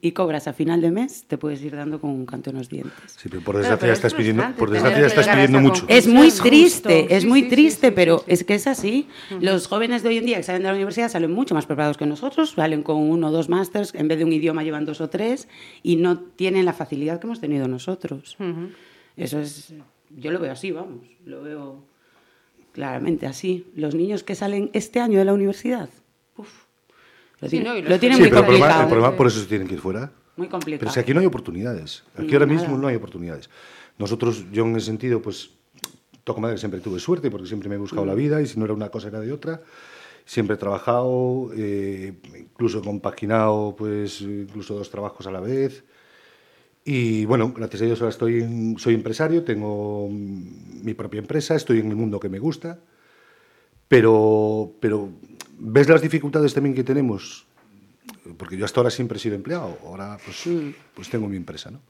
y cobras a final de mes, te puedes ir dando con un canto en los dientes. Sí, pero por desgracia pero es estás pidiendo, por desgracia estás pidiendo mucho. Es muy Es justo. triste, es Sí, muy sí, triste, sí, pero sí, sí. es que es así. Los jóvenes de hoy en día que salen de la universidad salen mucho más preparados que nosotros, salen con uno o dos másters, en vez de un idioma llevan dos o tres y no tienen la facilidad que hemos tenido nosotros. Eso es, yo lo veo así, vamos, lo veo claramente así. Los niños que salen este año de la universidad, uf, lo, Sí, tienen- no, y los lo tienen Sí, muy pero el problema, complicado. el problema por eso se tienen que ir fuera. Muy complicado. Pero si aquí no hay oportunidades. Aquí No, ahora nada. mismo no hay oportunidades. Nosotros, yo en ese sentido, pues, toco madre, siempre tuve suerte porque siempre me he buscado Mm. la vida y si no era una cosa era de otra. Siempre he trabajado, eh, incluso he compaginado pues, incluso dos trabajos a la vez. Y bueno, gracias a Dios ahora estoy, soy empresario, tengo mi propia empresa, estoy en el mundo que me gusta, pero, pero ves las dificultades también que tenemos, porque yo hasta ahora siempre he sido empleado, ahora pues, pues tengo mi empresa, ¿no?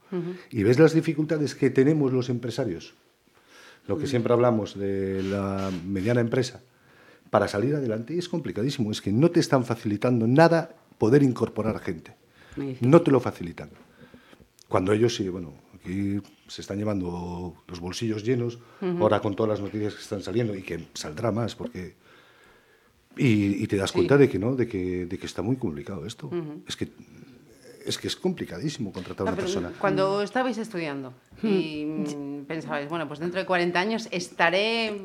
Y ves las dificultades que tenemos los empresarios, lo que siempre hablamos de la mediana empresa, para salir adelante es complicadísimo, es que no te están facilitando nada poder incorporar gente, no te lo facilitan. Cuando ellos sí, bueno, aquí se están llevando los bolsillos llenos, ahora con todas las noticias que están saliendo y que saldrá más, porque... Y, te das cuenta de que no, de que, de que está muy complicado esto. Es que es que es complicadísimo contratar a una persona. Cuando estabais estudiando y mm, pensabais, bueno, pues dentro de 40 años estaré...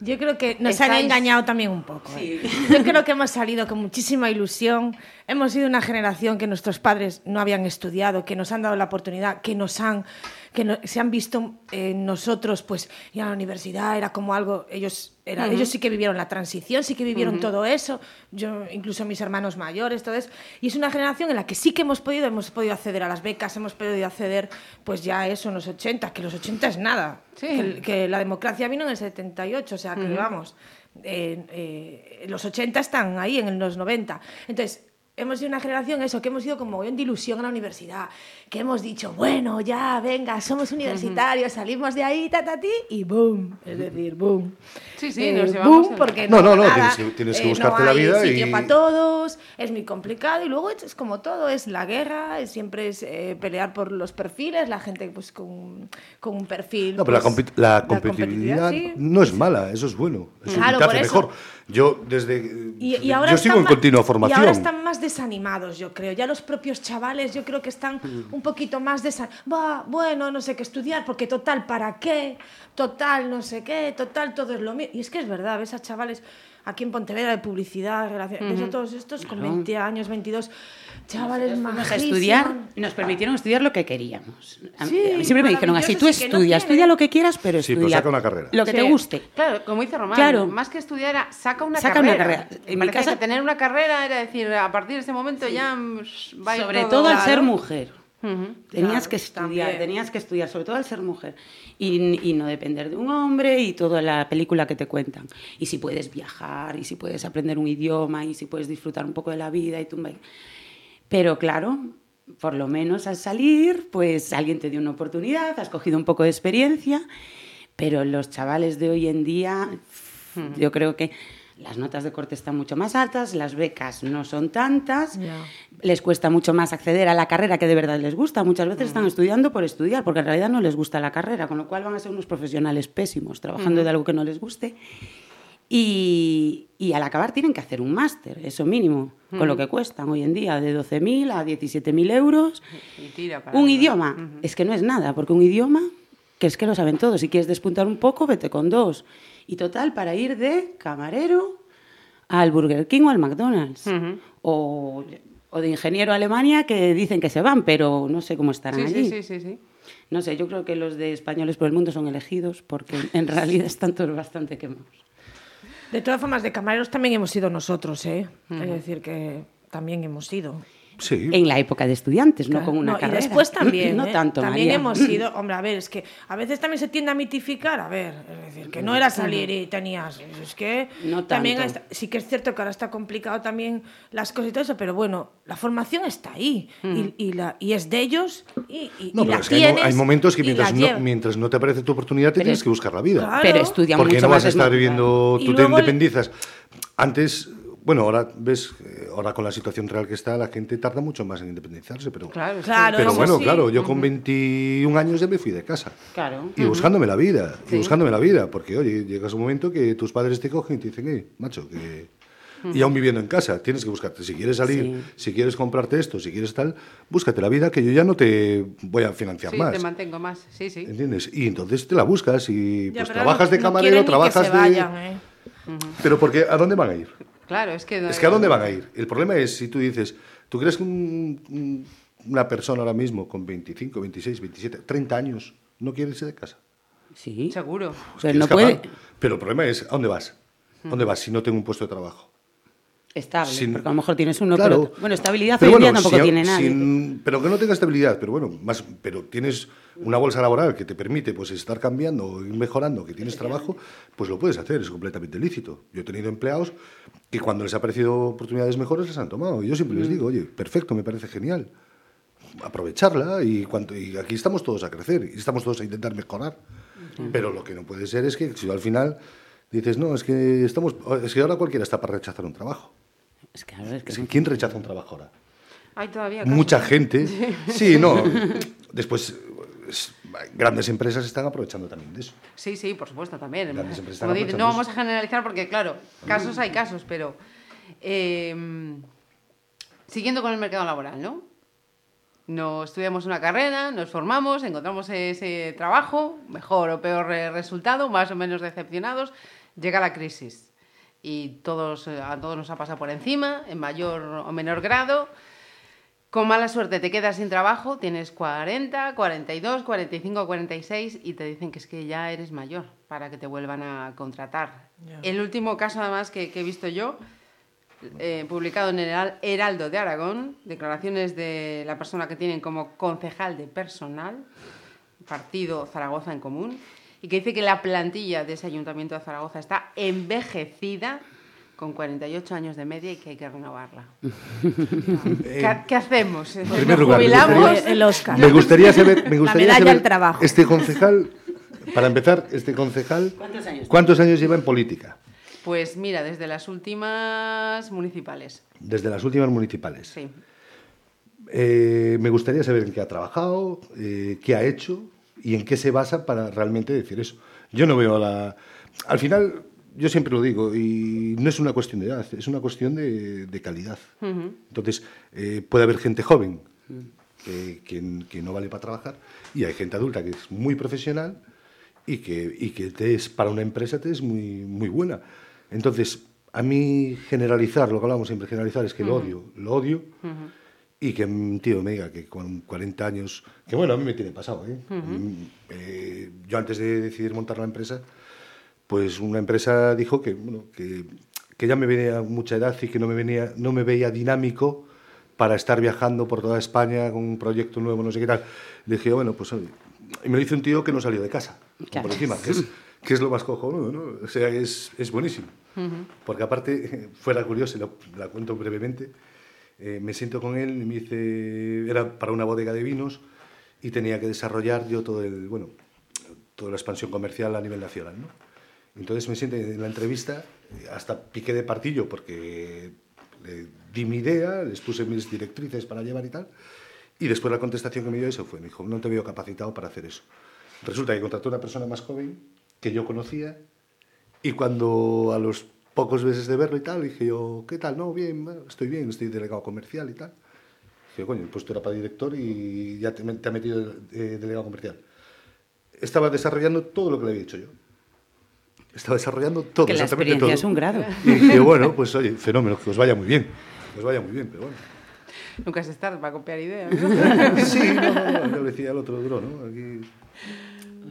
Yo creo que nos han engañado también un poco. ¿eh? Yo creo que hemos salido con muchísima ilusión. Hemos sido una generación que nuestros padres no habían estudiado, que nos han dado la oportunidad, que nos han que se han visto en nosotros, pues ir a la universidad era como algo, ellos, era, ellos sí que vivieron la transición, sí que vivieron todo eso, yo incluso mis hermanos mayores, todo eso, y es una generación en la que sí que hemos podido, hemos podido acceder a las becas, hemos podido acceder, pues ya eso en los 80, que los 80 es nada, que, la democracia vino en el 78, o sea, que vamos, eh, eh, los 80 están ahí en los 90, entonces hemos sido una generación, eso, que hemos ido como de ilusión a la universidad, que hemos dicho, bueno, ya, venga, somos universitarios, salimos de ahí, ta, ti, y boom, es decir, boom. Sí, sí, nos eh, llevamos boom, porque no, no, no, tienes que, tienes que eh, buscarte la vida sitio para todos, es muy complicado, y luego es como todo, es la guerra, siempre es eh, pelear por los perfiles, la gente pues con, con un perfil... No, pero la, pues, competitividad, no es mala, eso es bueno, eso claro, te hace mejor. Yo desde... Y, ahora yo sigo en continua formación. Y ahora están más desanimados, yo creo. Ya los propios chavales, yo creo que están mm. un poquito más desanimados. Bueno, no sé qué estudiar, porque total, ¿para qué? Total, no sé qué, total, todo es lo mismo. Y es que es verdad, ves a chavales aquí en Pontevedra de publicidad, ves a todos estos con 20 años, 22 chavales más estudiar nos permitieron estudiar lo que queríamos. Siempre me dijeron así tú estudia estudia lo que quieras pero sí, estudia saca una carrera. lo que te guste. Claro como dice Román claro. más que estudiar era saca una saca carrera, una carrera. en mi casa que tener una carrera era decir a partir de ese momento ya va sobre todo, al ser mujer tenías que estudiar, tenías que estudiar, sobre todo al ser mujer, y, y, no depender de un hombre y toda la película que te cuentan. Y si puedes viajar, y si puedes aprender un idioma, y si puedes disfrutar un poco de la vida, y tú... Pero claro, por lo menos al salir, pues alguien te dio una oportunidad, has cogido un poco de experiencia, pero los chavales de hoy en día, yo creo que las notas de corte están mucho más altas, las becas no son tantas, les cuesta mucho más acceder a la carrera que de verdad les gusta. Muchas veces están estudiando por estudiar, porque en realidad no les gusta la carrera, con lo cual van a ser unos profesionales pésimos, trabajando de algo que no les guste. Y, al acabar tienen que hacer un máster, eso mínimo, con lo que cuestan hoy en día, de 12.000 a 17.000 euros. un idioma, es que no es nada, porque un idioma, que es que lo saben todos, si quieres despuntar un poco, vete con dos. Y total, para ir de camarero al Burger King o al McDonald's. o, de ingeniero a Alemania, que dicen que se van, pero no sé cómo estarán allí. Sí, sí, sí, No sé, yo creo que los de españoles por el mundo son elegidos porque en realidad están todos bastante quemados. De todas formas, de camareros también hemos sido nosotros, ¿eh? Es decir, que también hemos sido. En la época de estudiantes, no con una carrera. Y después también. no ¿eh? tanto, También hemos sido. Hombre, a ver, es que a veces también se tiende a mitificar. A ver, es decir, que no era salir y tenías. Es que no también sí que es cierto que ahora está complicado también las cosas y todo eso, pero bueno, la formación está ahí y, la, y es de ellos. Y, no, pero es que hay, momentos que mientras no, mientras no te aparece tu oportunidad, te tienes que buscar la vida. Pero estudia Porque no vas a estar viviendo. Tú te independizas. Antes bueno, ahora ves, eh, ahora con la situación real que está, la gente tarda mucho más en independizarse, pero, claro, claro, pero bueno, claro, yo con 21 años ya me fui de casa. Claro. Y buscándome la vida, y buscándome la vida, porque oye, llegas un momento que tus padres te cogen y te dicen, eh, macho, que... Y aún viviendo en casa, tienes que buscarte. Si quieres salir, si quieres comprarte esto, si quieres tal, búscate la vida que yo ya no te voy a financiar más. Sí, te mantengo más, sí, sí. ¿Entiendes? Y entonces te la buscas y pues trabajas de camarero, trabajas de... ¿eh? Pero porque, ¿a dónde van a ir? Claro, es que... Es que ¿a dónde van a ir? El problema es si tú dices, ¿tú crees que una persona ahora mismo con 25, 26, 27, 30 años no quiere irse de casa? Sí. Seguro. Pero no puede... Pero el problema es, ¿a dónde vas? ¿A dónde vas si no tengo un puesto de trabajo? Estable, Sin- porque a lo mejor tienes uno, Claro. pero bueno, estabilidad Pero hoy en día bueno, tampoco si- tiene nadie. sin- pero que no tenga estabilidad, pero bueno, más, pero tienes una bolsa laboral que te permite pues estar cambiando, ir mejorando, que tienes trabajo, pues lo puedes hacer, es completamente lícito. Yo he tenido empleados que cuando les ha parecido oportunidades mejores las han tomado. Y yo siempre les Mm. digo, oye, perfecto, me parece genial. Aprovecharla y, cuanto, y aquí estamos todos a crecer y estamos todos a intentar mejorar. Pero lo que no puede ser es que si al final dices, no, es que estamos, es que ahora cualquiera está para rechazar un trabajo. Es que, a ver, es que Es que ¿Quién rechaza un trabajo ahora? Hay todavía casos. Mucha gente. Sí, no. Después, es- grandes empresas están aprovechando también de eso. Sí, sí, por supuesto, también. Grandes empresas están dices, no aprovechando vamos a generalizar porque, claro, casos hay casos, pero eh, siguiendo con el mercado laboral, ¿no? Nos estudiamos una carrera, nos formamos, encontramos ese trabajo, mejor o peor eh, resultado, más o menos decepcionados, llega la crisis y todos, eh, a todos nos ha pasado por encima, en mayor o menor grado. Con mala suerte te quedas sin trabajo, tienes 40, 42, 45, 46 y te dicen que es que ya eres mayor para que te vuelvan a contratar. El último caso además que, que he visto yo, eh, publicado en el Heral- Heraldo de Aragón, declaraciones de la persona que tienen como concejal de personal, partido Zaragoza en común, y que dice que la plantilla de ese ayuntamiento de Zaragoza está envejecida con 48 años de media y que hay que renovarla. ¿Qué, qué hacemos? En primer ¿Nos lugar, me jubilamos? gustaría- El Oscar. Me gustaría saber, me gustaría medalla saber al trabajo. este concejal, para empezar, este concejal, ¿Cuántos años? ¿cuántos años lleva en política? Pues mira, desde las últimas municipales. Desde las últimas municipales. Sí. Eh, me gustaría saber en qué ha trabajado, eh, qué ha hecho y en qué se basa para realmente decir eso. Yo no veo la... Al final, yo siempre lo digo, y no es una cuestión de edad, es una cuestión de, de calidad. Entonces, eh, puede haber gente joven que, que- que no vale para trabajar y hay gente adulta que es muy profesional y que, y que te es, para una empresa te es muy, muy buena. Entonces, a mí generalizar, lo que hablamos siempre, generalizar es que lo odio, lo odio. Y que un tío me diga que con 40 años, que bueno, a mí me tiene pasado, ¿eh? Mm, eh, yo antes de decidir montar la empresa, pues una empresa dijo que, bueno, que, que ya me venía mucha edad y que no me, venía, no me veía dinámico para estar viajando por toda España con un proyecto nuevo, no sé qué tal. Le dije, bueno, pues oye, y me lo dice un tío que no salió de casa, Claro. por encima, que es, que es lo más cojonudo, ¿no? O sea, es, es buenísimo. Porque aparte, fuera curioso, y lo- la cuento brevemente, eh, me siento con él y me dice, era para una bodega de vinos y tenía que desarrollar yo todo el, bueno, toda la expansión comercial a nivel nacional, ¿no? Entonces me siento en la entrevista, hasta piqué de partillo porque le di mi idea, les puse mis directrices para llevar y tal, y después la contestación que me dio eso fue, me dijo, no te veo capacitado para hacer eso. Resulta que contrató una persona más joven que yo conocía y cuando a los pocos meses de verlo y tal, dije yo, ¿qué tal? No, bien, estoy bien, estoy delegado comercial y tal. Dije, coño, el puesto era para director y ya te, te ha metido eh, delegado comercial. Estaba desarrollando todo lo que le había dicho yo. Estaba desarrollando todo, que la exactamente experiencia todo. es un grado. Y dije, bueno, pues oye, fenómeno, que os vaya muy bien. Que os vaya muy bien, pero bueno. Nunca es tarde para copiar ideas. ¿no? Sí, no, no, no, yo le decía al otro duro, ¿no? Aquí...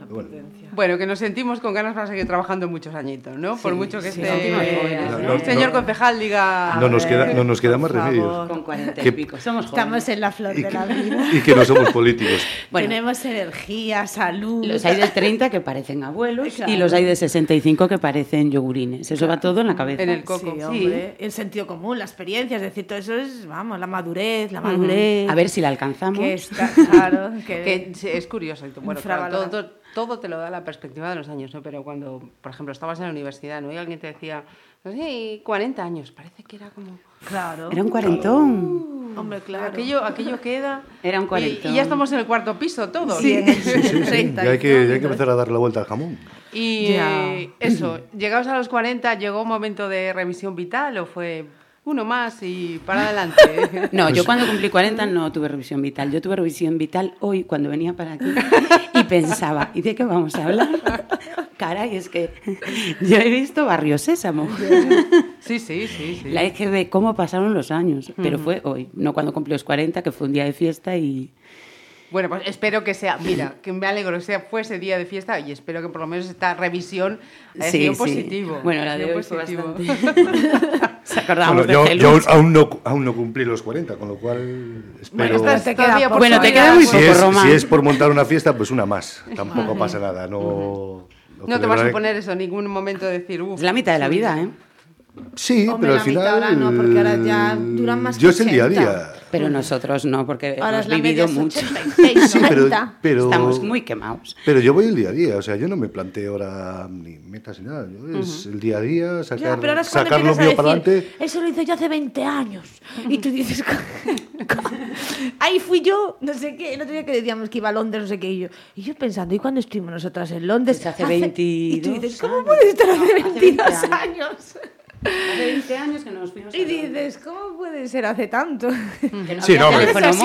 Bueno, Bueno, que nos sentimos con ganas para seguir trabajando muchos añitos, ¿no? Por mucho que sí, esté sentimos eh, el ¿no? señor No. concejal diga... no nos queda, no nos queda más por favor. remedios. Con cuarenta y pico. Somos Estamos en la flor de la vida. y que no somos políticos. Bueno, Tenemos energía, salud. los hay de 30 que parecen abuelos Claro. y los hay de 65 que parecen yogurines. Eso va todo en la cabeza. En el coco. Sí, hombre. El sentido común, la experiencia, es decir, todo eso es, vamos, la madurez, la madurez. A ver si la alcanzamos. Que está, claro, que, Que sí, es curioso. y tú- Bueno, claro, todo. Todo- te lo da la perspectiva de los años, ¿no? Pero cuando, por ejemplo, estabas en la universidad, ¿no? Y alguien te decía, no sé, 40 años, parece que era como... claro. Era un cuarentón. Hombre, claro. Aquello, aquello queda... Era un cuarentón. y ya estamos en el cuarto piso todos. Sí, Sí, sí, 30 Ya hay que, y- ya hay que empezar a dar la vuelta al jamón. Y eh, eso, llegados a los 40, ¿llegó un momento de revisión vital o fue uno más y para adelante? No, yo cuando cumplí 40 no tuve revisión vital. Yo tuve revisión vital hoy cuando venía para aquí y pensaba, ¿y de qué vamos a hablar? Caray, es que yo he visto Barrio Sésamo. sí, sí, sí, sí. La eje de cómo pasaron los años, pero fue hoy, no cuando cumplí los 40, que fue un día de fiesta y, Bueno, pues espero que sea, mira, que me alegro que sea fuese día de fiesta y espero que por lo menos esta revisión haya Sí, sido sí. positivo. Bueno, la de hoy fue positivo. Se acordábamos Bueno, de yo, yo aún, no, aún no cumplí los 40, con lo cual Bueno, espero... estás Te queda por Bueno, te queda a- muy si, poco, es, Román. si es por montar una fiesta, pues una más. Tampoco pasa nada. No, No te va a suponer eso ningún momento de decir, uff. Es la mitad de la vida, ¿eh? Sí, Hombre, pero al la final... mitad ahora no, porque ahora ya duran más Yo que es el día a 80. día. Pero nosotros no, porque Ahora hemos vivido mucho. 86, Sí, pero, 90. pero, Estamos muy quemados. pero yo voy el día a día, o sea, yo no me planteo ahora ni metas ni nada. Yo es el día a día, sacar, Ya, pero ahora es sacar lo mío para adelante. eso lo hice yo hace 20 años. Y tú dices, ahí fui yo, no sé qué, el otro día que decíamos que iba a Londres, no sé qué, y yo, y yo pensando, ¿y cuando estuvimos nosotras en Londres? Pues hace 22 Y tú dices, ¿cómo años. puede estar hace Hace 22 20 años? años. Hace 20 años que nos fuimos a Y dices, ¿cómo puede ser hace tanto? Que no Sí, no, hombre. empiezas,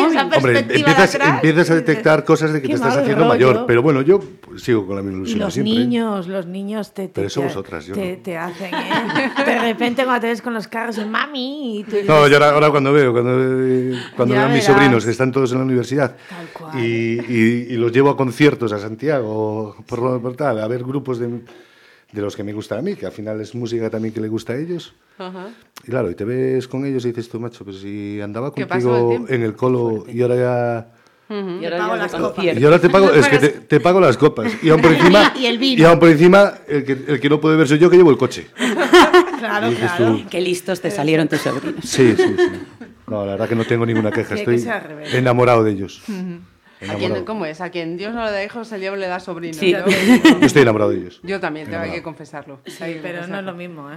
a detectar cosas de que qué te estás haciendo rollo. mayor. Pero bueno, yo sigo con la misma ilusión los siempre. niños, los niños te, te, Pero eso te- vosotras, yo te, no. te hacen, ¿eh? De repente cuando te ves con los carros, y mami, y tú dices, No, yo ahora, ahora cuando veo, cuando, cuando veo a mis sobrinos que están todos en la universidad Tal cual. y, y- y los llevo a conciertos a Santiago, por, lo- por tal, a ver grupos de, de los que me gusta a mí, que al final es música también que le gusta a ellos. Ajá. Y claro, y te ves con ellos y dices tú, macho, pues si andaba ¿Qué pasó el contigo tiempo? en el colo y ahora ya... Y Te ahora pago las copas. Y ahora te pago, es que te, te pago las copas. Y aún por encima, Y el vino. y aún por encima el, que, el que no puede ver soy yo que llevo el coche. claro, Y claro. tú, Qué listos te salieron tus sobrinos. Sí, sí, sí. No, la verdad que no tengo ninguna queja. Estoy enamorado de ellos. ¿A quién, Enamorado. ¿Cómo es? A quien Dios no le da hijos, el diablo le da sobrinos. Sí. ¿no? Yo estoy enamorado de ellos. Yo también, tengo que confesarlo. Sí, Hay que pero no es lo mismo, ¿eh?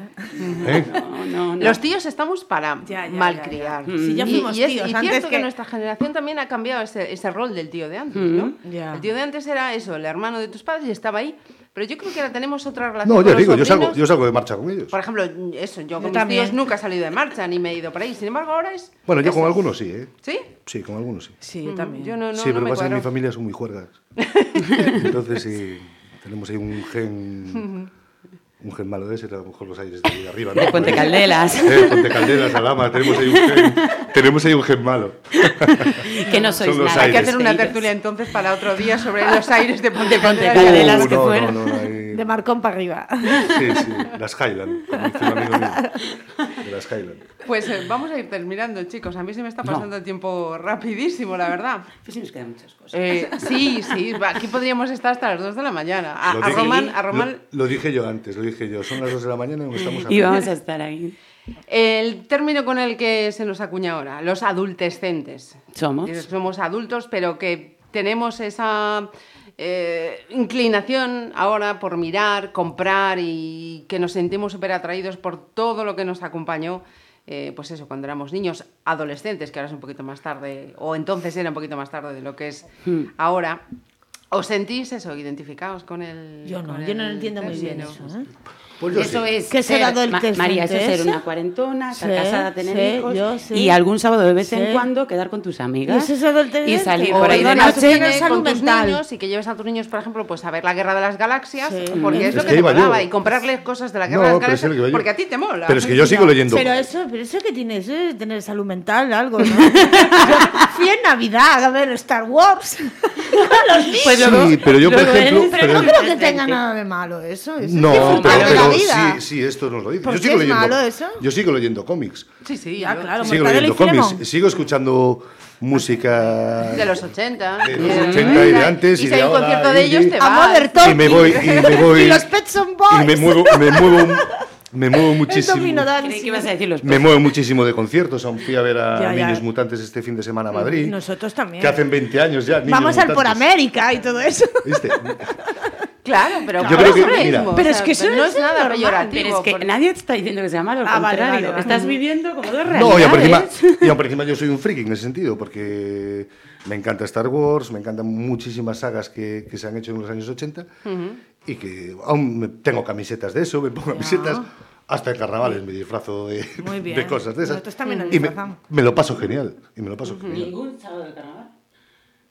¿Eh? No, no, no. Los tíos estamos para Ya, ya, malcriar. ya, ya. Sí, ya Y- fuimos y, es, tíos, y antes cierto que... que- nuestra generación también ha cambiado ese, ese rol del tío de antes, ¿no? Ya. El tío de antes era eso, el hermano de tus padres y estaba ahí. Pero yo creo que ahora tenemos otra relación No, yo digo, yo salgo, yo salgo de marcha con ellos. Por ejemplo, eso, yo, con mis también. tíos nunca he salido de marcha ni me he ido por ahí. Sin embargo, ahora es... Bueno, yo con algunos sí, ¿eh? ¿Sí? Sí, con algunos sí. Sí, yo también. Yo no, no, sí, no pero me pasa que en mi familia son muy juergas. Entonces sí, tenemos ahí un gen... Un gen malo de ese, a lo mejor los aires de ahí arriba. ¿no? De Puente Caldelas. Eh, Ponte Caldelas, Alama, tenemos ahí un gen, tenemos ahí un gen malo. que no sois nada. Hay que hacer una tertulia entonces para otro día sobre los aires de Ponte Ponte Caldelas. Que Uh, no, no, no, ahí- De Marcón para arriba. Sí, sí, las Highland, como dice un amigo mío. De las Highland. Pues eh, vamos a ir terminando, chicos. A mí se me está No. pasando el tiempo rapidísimo, la verdad. Pues sí nos quedan muchas cosas. Eh, sí, sí, aquí podríamos estar hasta las 2 de la mañana. A, Lo a dije- Román, a Román Lo, lo dije yo antes, lo dije yo. Son las 2 de la mañana y estamos Y aquí. vamos a estar ahí. el término con el que se nos acuña ahora, los adultescentes. Somos. Eh, Somos adultos, pero que tenemos esa eh, inclinación ahora por mirar, comprar y que nos sentimos súper atraídos por todo lo que nos acompañó. eh, pues eso, cuando éramos niños, adolescentes, que ahora es un poquito más tarde, o entonces era un poquito más tarde de lo que es Hmm. ahora. ¿Os sentís eso, identificados con el Yo no, yo no el entiendo muy bien eso. ¿eh? Pues yo eso sí. es ¿Qué ser Ma- adolescente María, eso es ser una cuarentona, estar Sí, casada, tener sí, hijos yo sí. y algún sábado de vez en cuando quedar con tus amigas ¿Y eso y salir O por ahí de noche. con tus niños y que lleves a tus niños, por ejemplo, pues a ver la Guerra de las Galaxias, Sí. porque es, Es lo que que te yo. molaba, y comprarles cosas de la Guerra No, de las es Galaxias, que porque a ti te mola. Pero es que yo sigo leyendo. Pero eso, pero eso que tiene eso es tener salud mental, algo, ¿no? Fui en Navidad a ver Star Wars. Los niños. Pues luego- Sí, pero yo, por ejemplo. pero no creo que tenga nada de malo eso. eso es No, pero, la vida. sí, sí, esto nos lo dice. ¿Por Yo qué sigo es leyendo, malo eso? Yo sigo leyendo cómics. Sí, sí, Ya, yo- claro. Sigo leyendo y cómics. Sigo escuchando música de los 80. de y los de 80 y de antes Y y si de hay un ahora, concierto de ellos, te A vas. Mother y Talking. me voy y me voy Y los Pets Son Boys. y me muevo me muevo me muevo muchísimo que ibas a decir los me muevo muchísimo de conciertos aún fui a ver a Ya, ya. Niños Mutantes este fin de semana a Madrid Nosotros también. que hacen 20 años ya Niños Vamos al por Mutantes. América y todo eso. ¿Viste? Claro, pero Yo creo que- mira. Pero o es que eso no es es nada normal, peyorativo. Pero es que porque- nadie te está diciendo que sea malo, al Ah, vale, contrario. vale, vale. Estás viviendo como dos No, y aún, por encima, realidades. y por encima yo soy un friki en ese sentido, porque me encanta Star Wars, me encantan muchísimas sagas que, que se han hecho en los años 80 y que aún me- tengo camisetas de eso, me pongo camisetas, hasta en carnavales me disfrazo de, cosas de esas. Nosotros también nos y me lo paso genial, y me lo paso genial. Ningún sábado de carnaval.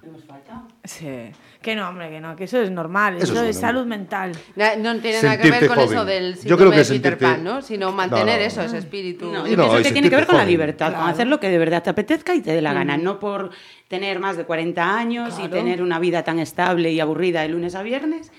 Hemos faltado. Sí. Que no, hombre, que no, que eso es normal, Eso eso, es salud mental. No tiene nada que ver con joven. eso del Yo síndrome creo que de Peter sentirte- Pan, ¿no? Sino mantener no. eso, ese espíritu. No, yo no, pienso que tiene que ver con la libertad, con hacer lo que de verdad te apetezca y te dé la gana, no por tener más de 40 años y tener una vida tan estable y aburrida de lunes a viernes.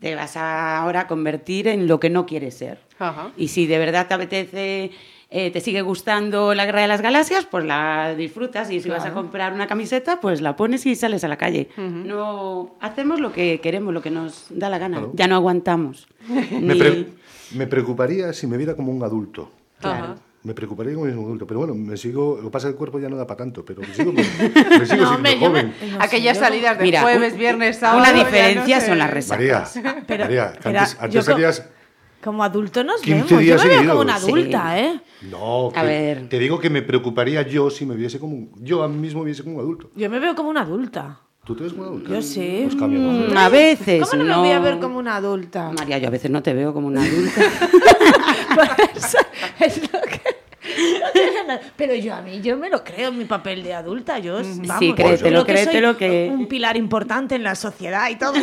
Te vas a ahora a convertir en lo que no quieres ser. Ajá. Y si de verdad te apetece, eh, te sigue gustando la Guerra de las Galaxias, pues la disfrutas. Y si vas a comprar una camiseta, pues la pones y sales a la calle. No hacemos lo que queremos, lo que nos da la gana. Claro. Ya no aguantamos. Me, pre- me preocuparía si me viera como un adulto. Me preocuparía como un adulto, pero bueno, me sigo, lo que pasa es que el cuerpo ya no da para tanto, pero me sigo, me sigo siendo hombre, yo me- joven. no Aquellas yo- salidas de Mira, jueves, un- viernes, sábado. Una no diferencia sé. son las resacas. María, Pero- María, pero antes, antes salías... Como adulto nos 15 vemos. Yo me veo como una Sí. adulta, ¿eh? No, A ver. te digo que me preocuparía yo si me viese como un, yo a mí mismo me viese como un adulto. Yo me veo como una adulta. ¿Tú te ves como un adulto? Yo sí. Pues. Mm, A veces ¿Cómo no, no. me voy a ver como una adulta? María, yo a veces no te veo como una adulta. Pues, es lo que... Pero yo a mí, yo me lo creo en mi papel de adulta. Yo, vamos, Sí, créetelo, creo que soy créetelo que- Un pilar importante en la sociedad y todo.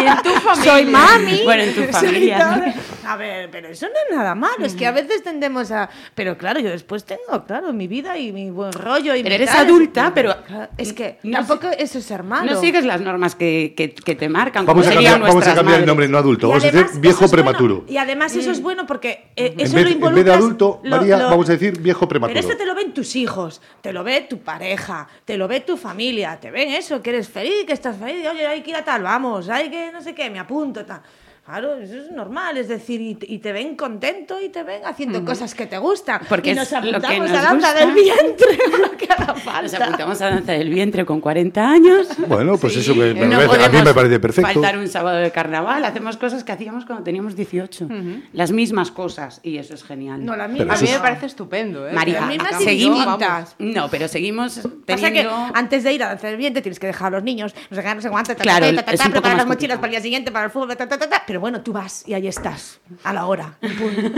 Y en tu familia. Soy mami. Bueno, en tu familia. A ver, pero eso no es nada malo. Es que a veces tendemos a. Pero claro, yo después tengo, claro, mi vida y mi buen rollo. Y Pero mi eres tal, adulta, es- pero- Es que No tampoco eso es ser malo. No sigues las normas que, que- que te marcan. Vamos a cambiar, vamos a cambiar el nombre, no adulto, Y vamos a además, decir viejo eso es bueno. prematuro. Y además eso es bueno porque eh, eso vez, lo en vez de involucras. adulto, lo- María, lo- vamos a decir viejo prematuro. Pero eso te lo ven tus hijos, te lo ve tu pareja, te lo ve tu familia, te ven eso, que eres feliz, que estás feliz, oye, hay que ir a tal, vamos, hay que no sé qué, me apunto, tal. Claro, eso es normal, es decir, y, y te ven contento y te ven haciendo cosas que te gustan. Porque y nos lo que apuntamos nos a danza gusta. del vientre, lo que haga Nos falta. apuntamos a danza del vientre con 40 años. Bueno, pues Sí, eso que me No parece- a mí me parece perfecto. faltar un sábado de carnaval. Hacemos cosas que hacíamos cuando teníamos 18. Las mismas cosas. Y eso es genial. No, la Pero misma. A mí es- me parece estupendo, ¿eh? María, mismas seguimos, no, pero seguimos Pasa que teniendo... antes de ir a danza del vientre tienes que dejar a los niños, no sé qué, no sé cuánto, Claro, preparar las mochilas para el día siguiente, para el fútbol, ta, ta, ta, ta, pero bueno, tú vas y ahí estás, a la hora.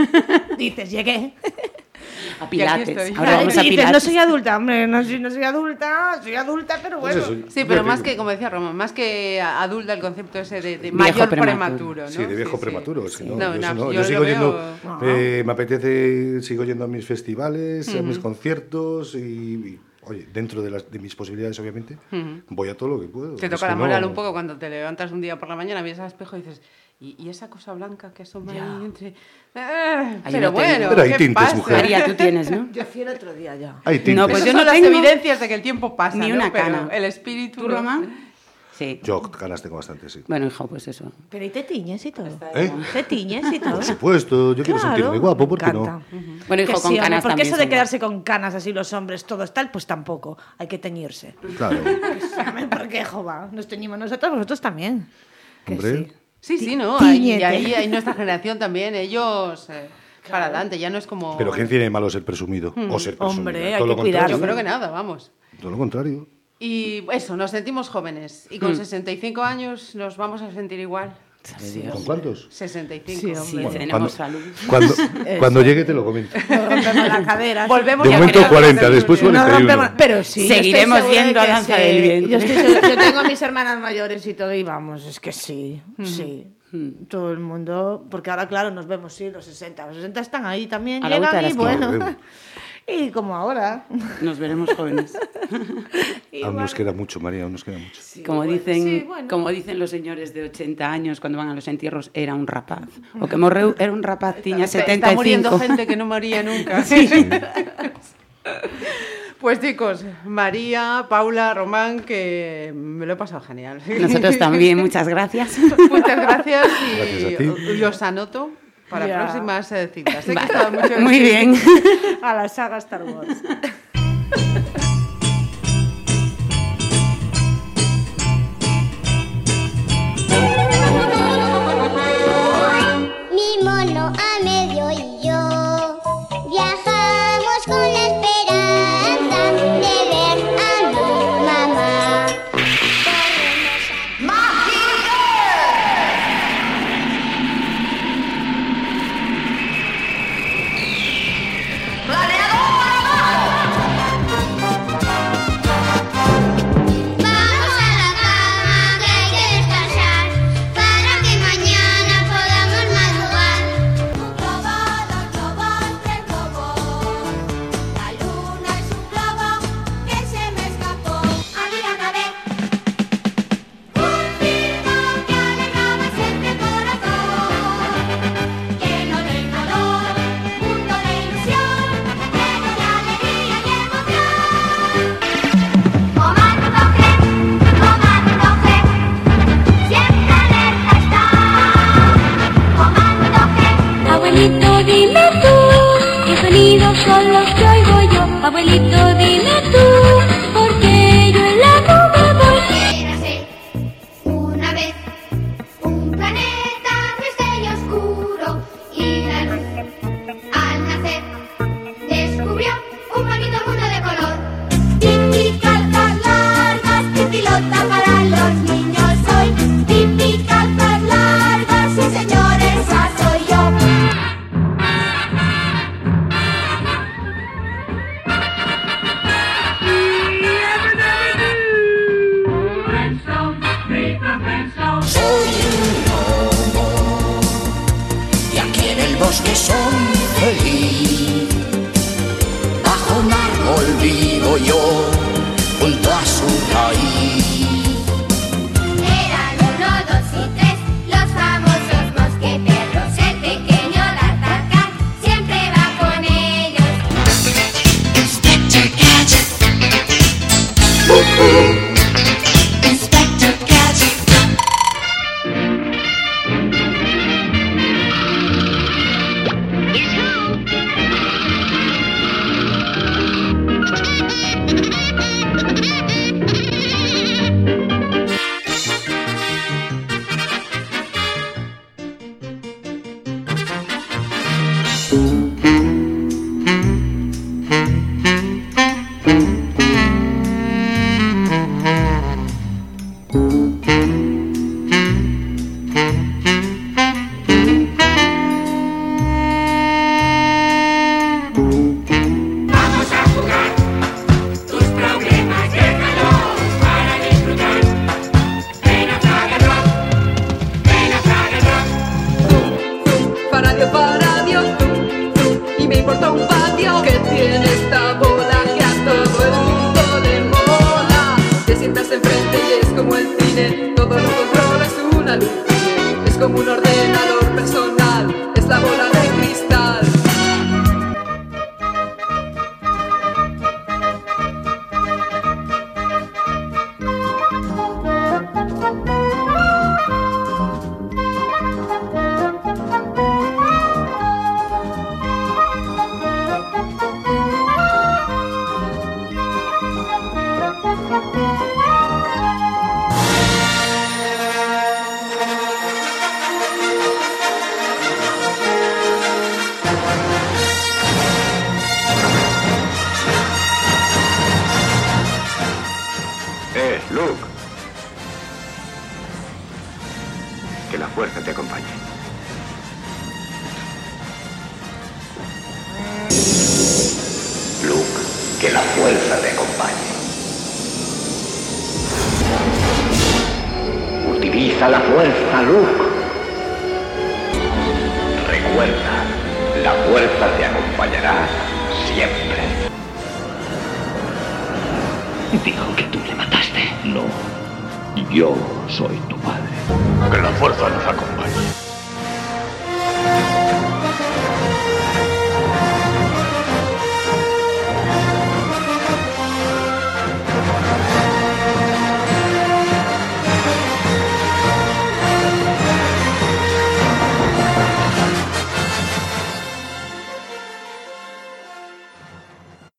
Dices, llegué. a Pilates. Ahora vamos a Pilates. no soy adulta, hombre, no soy, no soy adulta, soy adulta, pero Pues bueno. eso, Sí, pero más digo. que, como decía Roma, más que adulta el concepto ese de, mayor prematuro. prematuro, ¿no? Sí, de viejo sí. prematuro. no, No, yo, no, yo sigo veo- yendo, Ajá. eh, me apetece, sigo yendo a mis festivales, a mis conciertos y, y, oye, dentro de, las, de mis posibilidades, obviamente, voy a todo lo que puedo. Te toca la moral no- un poco cuando te levantas un día por la mañana, miras al espejo y dices, ¿y, y esa cosa blanca que asoma ahí entre...? Ah, Ahí pero no bueno, Pero hay ¿qué tintes, pasa? mujer. María, tú tienes, ¿no? Yo fui el otro día ya. Hay tintes. No, pues yo no las tengo evidencias de que el tiempo pasa, ni ¿no? una Pero cana. el espíritu... ¿Tú, no. Román? Sí. Yo ganas tengo bastante, sí. Bueno, hijo, pues eso. Pero y te tiñes y todo. ¿Eh? Te tiñes y todo. Por supuesto, yo quiero Claro, sentirme guapo, ¿por qué no? Bueno, hijo, Que con sí, canas Porque eso de quedarse con canas así los hombres, todos tal, pues tampoco. Hay que teñirse. Claro. ¿Por qué, jova? Nos teñimos nosotros, vosotros también. Que Hombre. sí. Sí, sí, ¿no? Ahí- Y ahí hay nuestra generación también, ellos eh, para adelante, ya no es como... Pero ¿qué tiene malo ser presumido? O ser presumido. Hombre, hay todo lo que cuidarlo. Yo creo que nada, vamos. Todo lo contrario. Y eso, nos sentimos jóvenes. Y con 65 años nos vamos a sentir igual. Dios. ¿Con cuántos? 65. Sí, Sí, hombre. tenemos salud. Cuando, cuando llegue te lo comento. Nos rompemos la cadera. Volvemos De momento creo, 40, nos después sentimos bien. No 41. rompemos- pero sí. Seguiremos viendo que Danza sí. del Vientre. Yo, estoy segura- yo tengo a mis hermanas mayores y todo, y vamos, es que sí, sí. Todo el mundo, porque ahora, claro, nos vemos, sí, los 60. Los 60 están ahí también, A llegan y bueno. Y como ahora. Nos veremos jóvenes. Aún nos queda mucho, María, aún nos queda mucho. como, dicen, sí, bueno. como dicen los señores de 80 años cuando van a los entierros, era un rapaz. O que morreu era un rapaz, tiña Está- Está 75. muriendo gente que no moría nunca. Pues chicos, María, Paula, Román, que me lo he pasado genial. Nosotros también, muchas gracias. Muchas gracias y, Gracias os anoto para próximas eh, citas. Vale. mucho Muy bien. A la saga Star Wars.